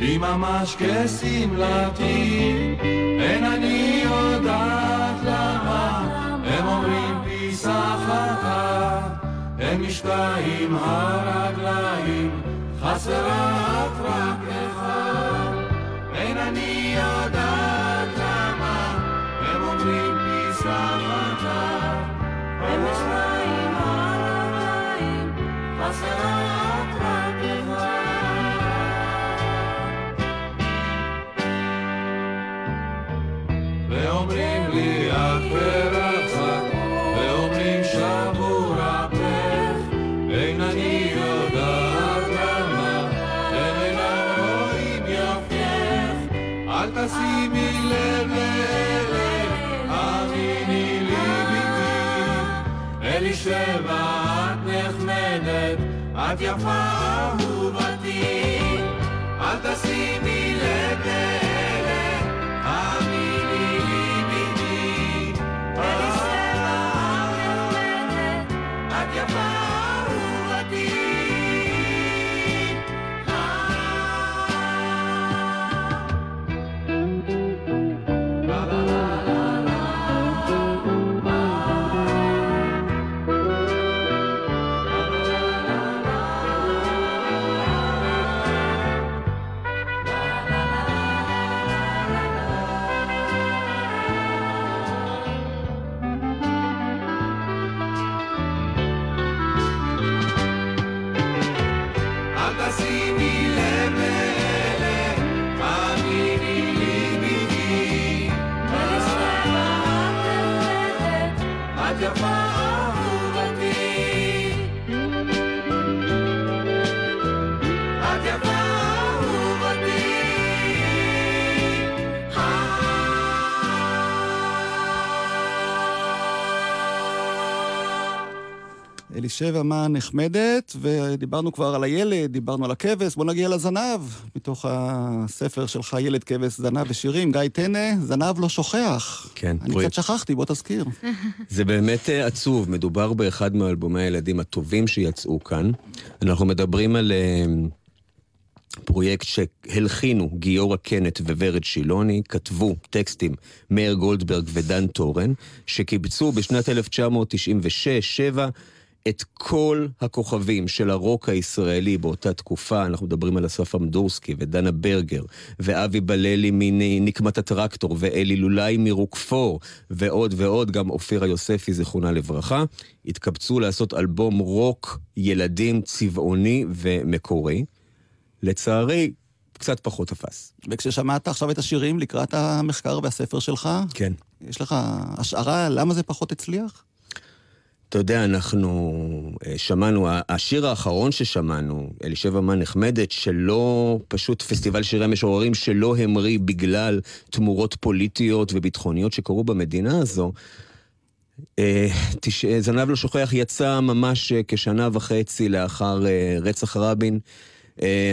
היא ממש כשמלתי, אין אני יודעת למה, הם אומרים פיסח אחת, הם משתאים הרגליים, חסרה רק אחד, אין אני יודעת למה, הם אומרים פיסח אחת, הם משתאים נחמדת, אלישבע מן נחמדת, ודיברנו כבר על הילד, דיברנו על הכבש, בוא נגיע לזנב, מתוך הספר שלך, ילד, כבש, זנב ושירים, גיא טנא, זנב לא שוכח. כן. אני פרויקט. קצת שכחתי, בוא תזכיר. זה באמת אה, עצוב, מדובר באחד מאלבומי הילדים הטובים שיצאו כאן. אנחנו מדברים על אה, פרויקט שהלחינו גיורא קנט וורד שילוני, כתבו טקסטים מאיר גולדברג ודן טורן, שקיבצו בשנת 1996-7 את כל הכוכבים של הרוק הישראלי באותה תקופה, אנחנו מדברים על אסף אמדורסקי ודנה ברגר, ואבי בללי מנקמת הטרקטור, ואלי לולאי מרוקפור, ועוד ועוד, גם אופירה יוספי, זיכרונה לברכה, התקבצו לעשות אלבום רוק ילדים צבעוני ומקורי. לצערי, קצת פחות תפס. וכששמעת עכשיו את השירים לקראת המחקר והספר שלך, כן. יש לך השערה למה זה פחות הצליח? אתה יודע, אנחנו אה, שמענו, השיר האחרון ששמענו, אלישבע מן נחמדת, שלא, פשוט פסטיבל שירי משוררים שלא המריא בגלל תמורות פוליטיות וביטחוניות שקרו במדינה הזו. אה, תש... זנב לא שוכח יצא ממש אה, כשנה וחצי לאחר רצח רבין.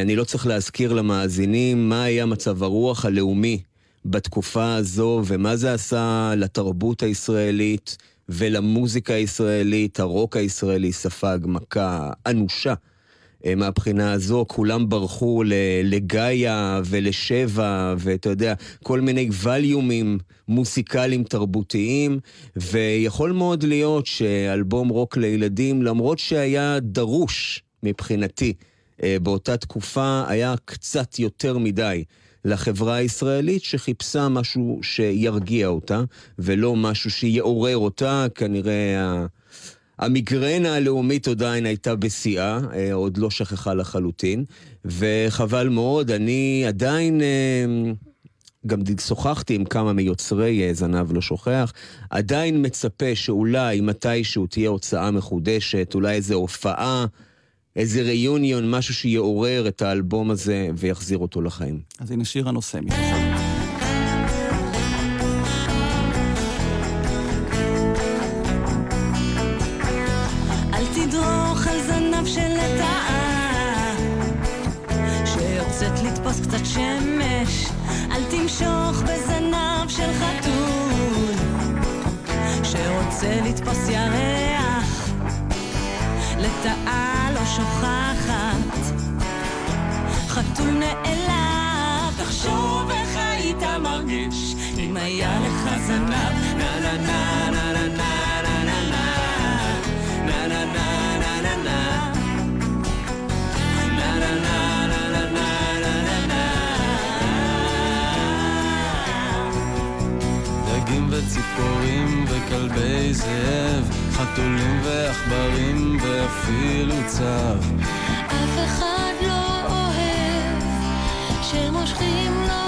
אני לא צריך להזכיר למאזינים מה היה מצב הרוח הלאומי בתקופה הזו ומה זה עשה לתרבות הישראלית. ולמוזיקה הישראלית, הרוק הישראלי ספג מכה אנושה. אה, מהבחינה הזו, כולם ברחו לגאיה ולשבע, ואתה יודע, כל מיני ווליומים מוסיקליים תרבותיים, ויכול מאוד להיות שאלבום רוק לילדים, למרות שהיה דרוש מבחינתי אה, באותה תקופה, היה קצת יותר מדי. לחברה הישראלית שחיפשה משהו שירגיע אותה, ולא משהו שיעורר אותה. כנראה המיגרנה הלאומית עדיין הייתה בשיאה, אה, עוד לא שכחה לחלוטין, וחבל מאוד, אני עדיין... אה, גם שוחחתי עם כמה מיוצרי אה, זנב לא שוכח, עדיין מצפה שאולי מתישהו תהיה הוצאה מחודשת, אולי איזו הופעה איזה ריוניון, משהו שיעורר את האלבום הזה ויחזיר אותו לחיים. אז הנה שיר הנושא נה וציפורים וכלבי זאב חתולים ועכברים ואפילו צב. אף אחד לא אוהב שמושכים לו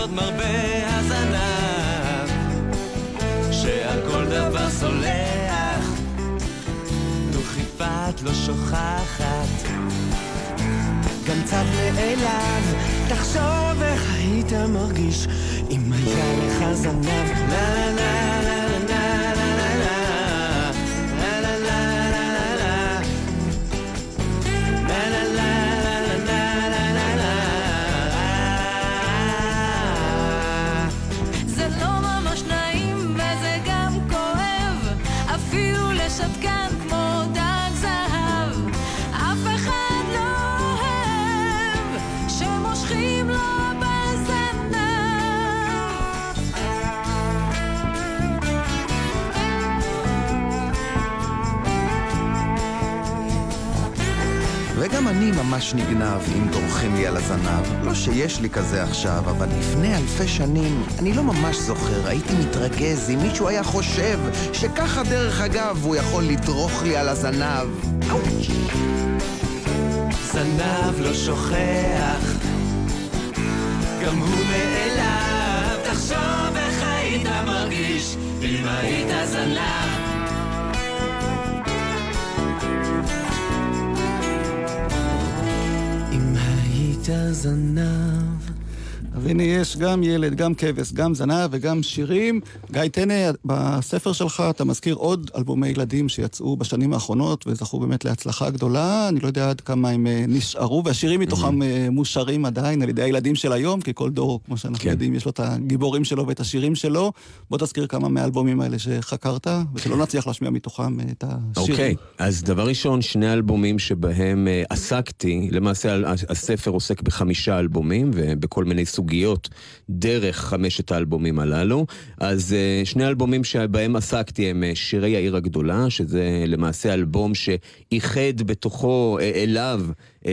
עוד מרבה הזנב, שעל כל דבר סולח, דוכיפת לא שוכחת. גם קצת נעלב, תחשוב איך היית מרגיש אם היה לך זנב. לה לה לה ממש נגנב אם דורכים לי על הזנב. לא שיש לי כזה עכשיו, אבל לפני אלפי שנים, אני לא ממש זוכר, הייתי מתרגז אם מישהו היה חושב שככה דרך אגב הוא יכול לדרוך לי על הזנב. אאוץ'. הזנב לא שוכח, גם הוא מאליו. תחשוב איך היית מרגיש אם היית זנב. היית זנב אז הנה יש גם ילד, גם כבש, גם זנב וגם שירים. גיא טנא, בספר שלך אתה מזכיר עוד אלבומי ילדים שיצאו בשנים האחרונות וזכו באמת להצלחה גדולה. אני לא יודע עד כמה הם אה, נשארו, והשירים מתוכם אה, מושרים עדיין על ידי הילדים של היום, כי כל דור, כמו שאנחנו כן. יודעים, יש לו את הגיבורים שלו ואת השירים שלו. בוא תזכיר כמה מהאלבומים האלה שחקרת, ושלא נצליח להשמיע מתוכם אה, את השירים. אוקיי, אז דבר ראשון, שני אלבומים שבהם עסקתי, למעשה הספר עוסק בחמישה אלבומים ובכל מיני סוגיות דרך חמשת האלבומים הללו. אז אה, שני אלבומים שבהם עסקתי הם אה, שירי העיר הגדולה, שזה למעשה אלבום שאיחד בתוכו אה, אליו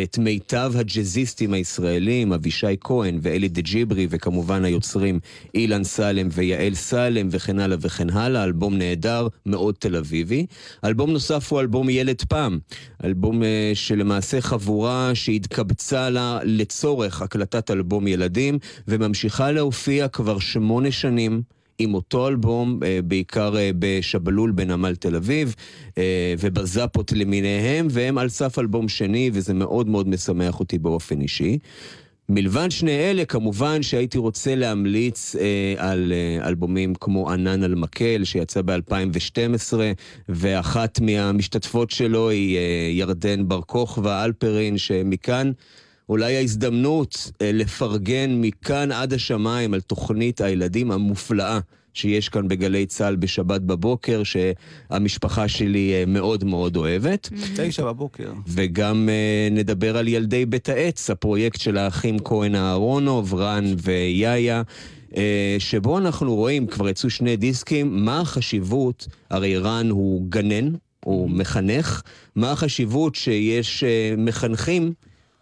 את מיטב הג'אזיסטים הישראלים, אבישי כהן ואלי דה ג'יברי, וכמובן היוצרים אילן סלם ויעל סלם וכן הלאה וכן הלאה, אלבום נהדר, מאוד תל אביבי. אלבום נוסף הוא אלבום ילד פעם, אלבום אה, שלמעשה חבורה שהתקבצה לה לצורך הקלטת אלבום ילדים, וממשיכה להופיע כבר שמונה שנים. עם אותו אלבום, אה, בעיקר אה, בשבלול בנמל תל אביב, אה, ובזאפות למיניהם, והם על סף אלבום שני, וזה מאוד מאוד משמח אותי באופן אישי. מלבד שני אלה, כמובן שהייתי רוצה להמליץ אה, על אה, אלבומים כמו ענן על מקל, שיצא ב-2012, ואחת מהמשתתפות שלו היא אה, ירדן בר כוכבא אלפרין, שמכאן אולי ההזדמנות אה, לפרגן מכאן עד השמיים על תוכנית הילדים המופלאה. שיש כאן בגלי צה"ל בשבת בבוקר, שהמשפחה שלי אה, מאוד מאוד אוהבת. תשע בבוקר. וגם uh, נדבר על ילדי בית העץ, הפרויקט של האחים כהן אהרונוב, רן ויאיה, שבו אנחנו רואים, כבר יצאו שני דיסקים, מה החשיבות, הרי רן הוא גנן, הוא מחנך, מה החשיבות שיש מחנכים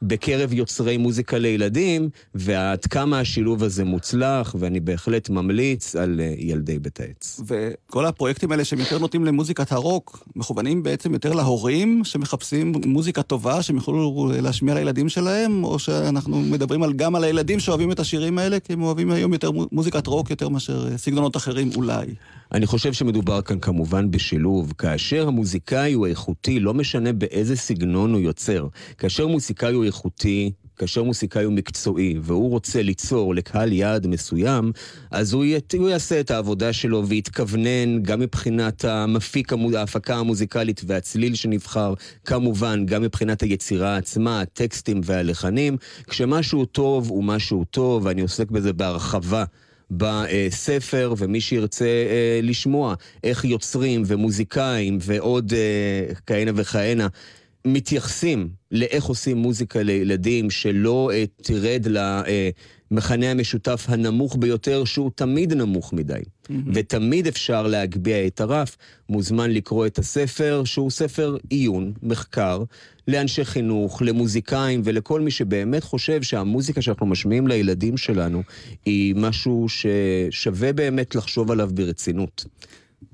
בקרב יוצרי מוזיקה לילדים, ועד כמה השילוב הזה מוצלח, ואני בהחלט ממליץ על uh, ילדי בית העץ. וכל הפרויקטים האלה שהם יותר נוטים למוזיקת הרוק, מכוונים בעצם יותר להורים שמחפשים מוזיקה טובה שהם יוכלו להשמיע לילדים שלהם, או שאנחנו מדברים על, גם על הילדים שאוהבים את השירים האלה, כי הם אוהבים היום יותר מו- מוזיקת רוק יותר מאשר אה, סגנונות אחרים אולי. אני חושב שמדובר כאן כמובן בשילוב. כאשר המוזיקאי הוא איכותי, לא משנה באיזה סגנון הוא יוצר. כאשר מוזיקאי הוא איכותי, כאשר מוזיקאי הוא מקצועי, והוא רוצה ליצור לקהל יעד מסוים, אז הוא, ית, הוא יעשה את העבודה שלו ויתכוונן גם מבחינת המפיק, ההפקה המוזיקלית והצליל שנבחר, כמובן גם מבחינת היצירה עצמה, הטקסטים והלחנים. כשמשהו טוב הוא משהו טוב, ואני עוסק בזה בהרחבה. בספר, ומי שירצה אה, לשמוע איך יוצרים ומוזיקאים ועוד אה, כהנה וכהנה מתייחסים לאיך עושים מוזיקה לילדים, שלא אה, תרד למכנה המשותף הנמוך ביותר, שהוא תמיד נמוך מדי. ותמיד אפשר להגביה את הרף, מוזמן לקרוא את הספר, שהוא ספר עיון, מחקר, לאנשי חינוך, למוזיקאים ולכל מי שבאמת חושב שהמוזיקה שאנחנו משמיעים לילדים שלנו היא משהו ששווה באמת לחשוב עליו ברצינות.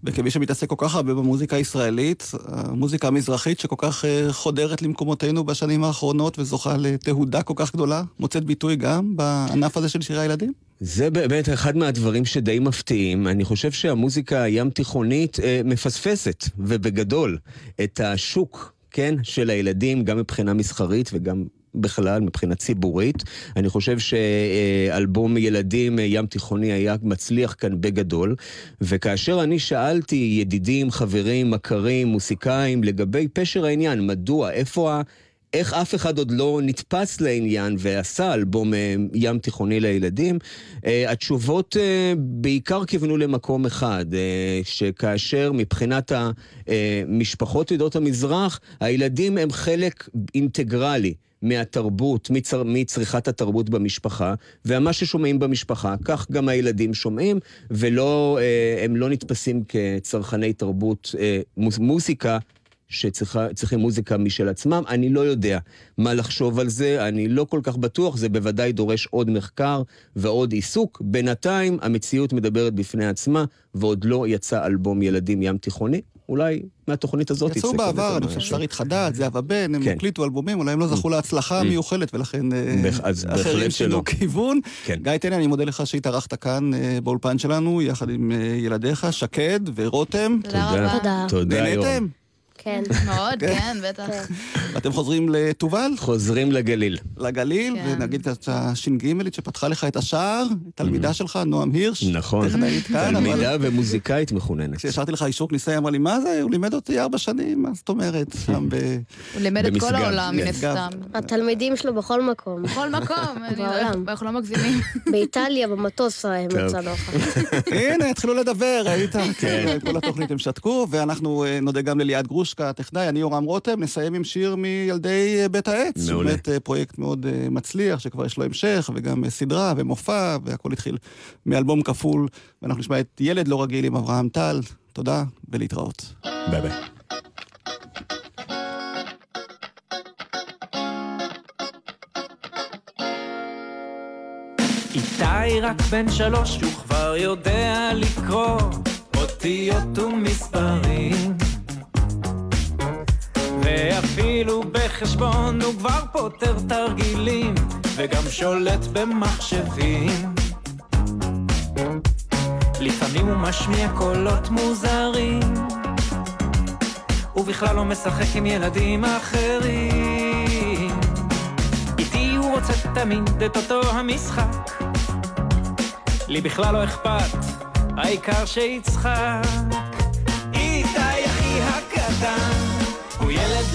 וכמי שמתעסק כל כך הרבה במוזיקה הישראלית, המוזיקה המזרחית שכל כך אה, חודרת למקומותינו בשנים האחרונות וזוכה לתהודה כל כך גדולה, מוצאת ביטוי גם בענף הזה של שירי הילדים? זה באמת אחד מהדברים שדי מפתיעים. אני חושב שהמוזיקה הים תיכונית אה, מפספסת, ובגדול, את השוק, כן, של הילדים, גם מבחינה מסחרית וגם בכלל, מבחינה ציבורית. אני חושב שאלבום ילדים אה, ים תיכוני היה מצליח כאן בגדול, וכאשר אני שאלתי ידידים, חברים, מכרים, מוסיקאים, לגבי פשר העניין, מדוע, איפה ה... איך אף אחד עוד לא נתפס לעניין ועשה אלבום אה, ים תיכוני לילדים, אה, התשובות בעיקר כיוונו למקום אחד, שכאשר מבחינת המשפחות עדות המזרח, הילדים הם חלק אינטגרלי. מהתרבות, מצר, מצריכת התרבות במשפחה, ומה ששומעים במשפחה, כך גם הילדים שומעים, ולא, אה, הם לא נתפסים כצרכני תרבות, אה, מוזיקה שצריכים מוזיקה משל עצמם. אני לא יודע מה לחשוב על זה, אני לא כל כך בטוח, זה בוודאי דורש עוד מחקר ועוד עיסוק. בינתיים המציאות מדברת בפני עצמה, ועוד לא יצא אלבום ילדים ים תיכוני. אולי מהתוכנית הזאת יצאו בעבר, אני חושב שרית חדד, זהבה בן, הם כן. הקליטו אלבומים, אולי הם לא זכו להצלחה המיוחלת, ולכן אה, אחרים שינו. כיוון. כן. גיא טנא, אני מודה לך שהתארחת כאן אה, באולפן שלנו, יחד עם אה, ילדיך, שקד ורותם. תודה רבה. תודה. יורם. כן. מאוד, כן, בטח. ואתם חוזרים לתובל? חוזרים לגליל. לגליל, כן. ונגיד את הש"ג שפתחה לך את השער, תלמידה שלך, נועם הירש. נכון. תלמידה ומוזיקאית מחוננת. כשהשארתי לך אישור כניסה, היא אמרה לי, מה זה? הוא לימד אותי ארבע שנים, מה זאת אומרת? שם ב... הוא לימד את כל העולם, מן כן. הסתם. התלמידים שלו בכל מקום. בכל מקום, בעולם. אנחנו לא מגזימים. באיטליה, במטוס הם טוב. מצאנו אותך. הנה, התחילו לדבר, ראית? כן. כן, כל התוכנית הם שתקו, ואנחנו אה, נודה גם לליעד גרושקה, הטכנאי, אני יורם רותם, נסיים עם שיר מילדי אה, בית העץ. מעולה. באמת אה, פרויקט מאוד אה, מצליח, שכבר יש לו המשך, וגם סדרה ומופע, והכל התחיל מאלבום כפול, ואנחנו נשמע את ילד לא רגיל עם אברהם טל. תודה, ולהתראות. ביי ביי. איתי רק בן שלוש, הוא כבר יודע לקרוא אותיות ומספרים. ואפילו בחשבון הוא כבר פותר תרגילים, וגם שולט במחשבים. לפעמים הוא משמיע קולות מוזרים, ובכלל לא משחק עם ילדים אחרים. איתי הוא רוצה תמיד את אותו המשחק, לי בכלל לא אכפת, העיקר שיצחק.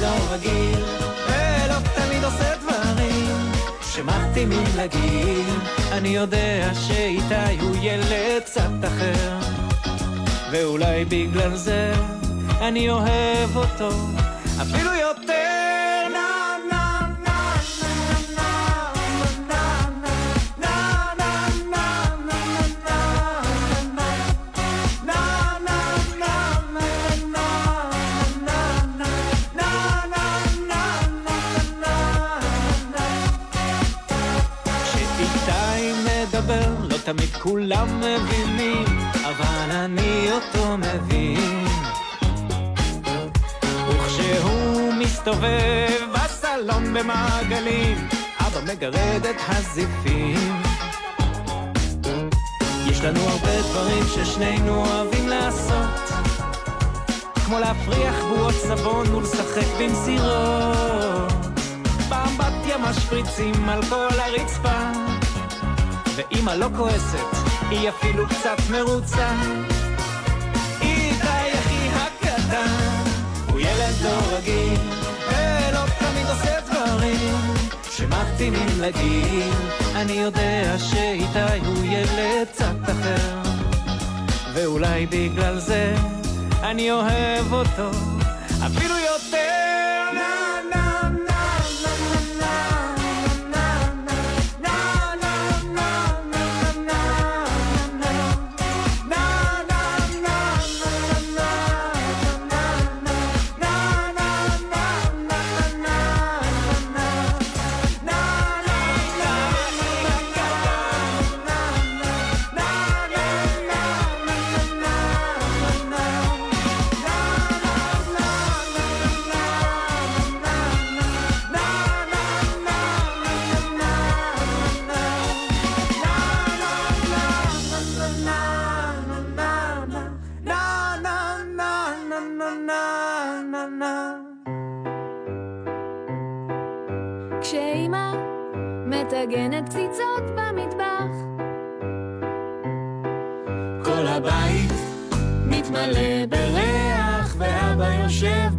לא רגיל, ולא תמיד עושה דברים שמתאימים לגיל. אני יודע שאיתי הוא ילד קצת אחר, ואולי בגלל זה אני אוהב אותו אפילו כולם מבינים, אבל אני אותו מבין. וכשהוא מסתובב בסלון במעגלים, אבא מגרד את הזיפים. יש לנו הרבה דברים ששנינו אוהבים לעשות, כמו להפריח בועות סבון ולשחק במסירות. באמבטיה משפריצים על כל הרצפה, ואמא לא כועסת, היא אפילו קצת מרוצה. איתי אחי הקטן, הוא ילד לא רגיל, ולא תמיד עושה דברים שמתאימים לגיל. אני יודע שאיתי הוא ילד קצת אחר, ואולי בגלל זה אני אוהב אותו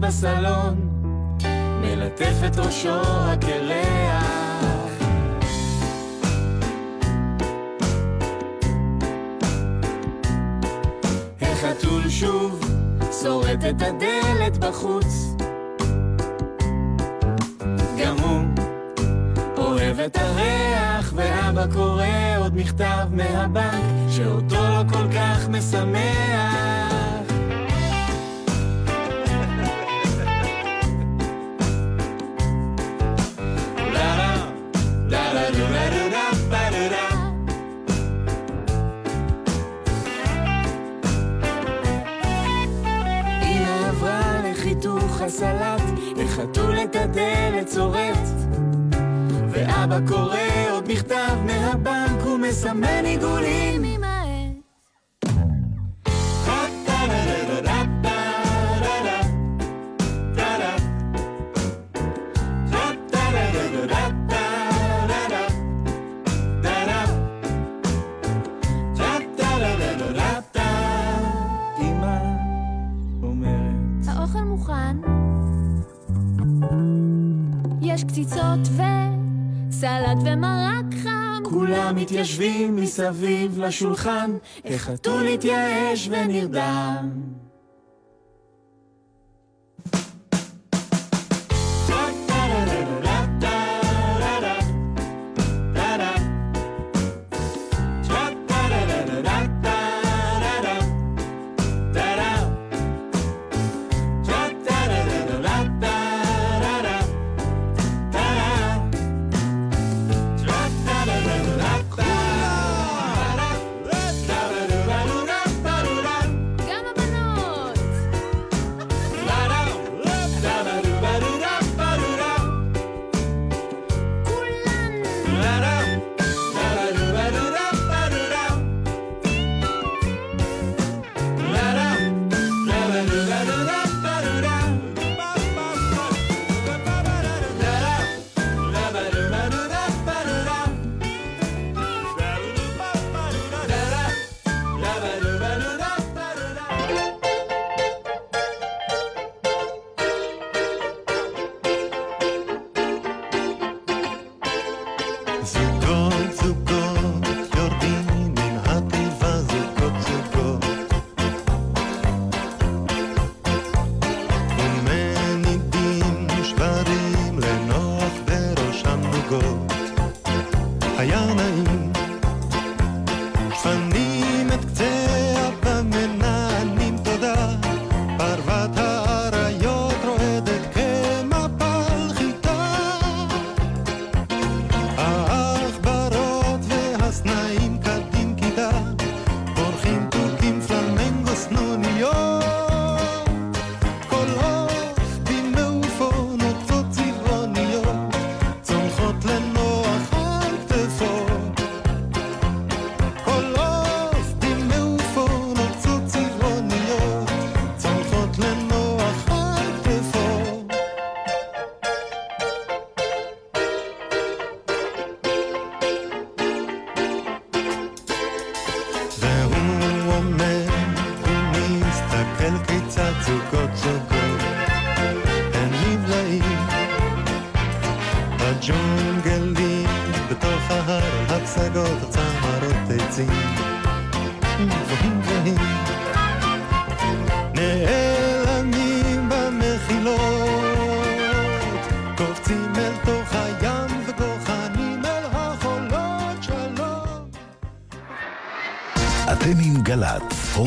בסלון, מלטף את ראשו הקרח. החתול שוב שורט את הדלת בחוץ. גם הוא אוהב את הריח, ואבא קורא עוד מכתב מהבנק, שאותו לא כל כך משמח. צורט, ואבא קורא עוד מכתב מהבנק, ומסמן עיגולים. מסביב לשולחן, איך חתול התייאש ונרדם.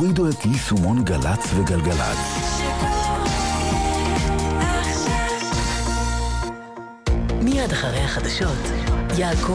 הורידו את יישומון גל"צ וגלגל"צ. מיד אחרי החדשות, יעקב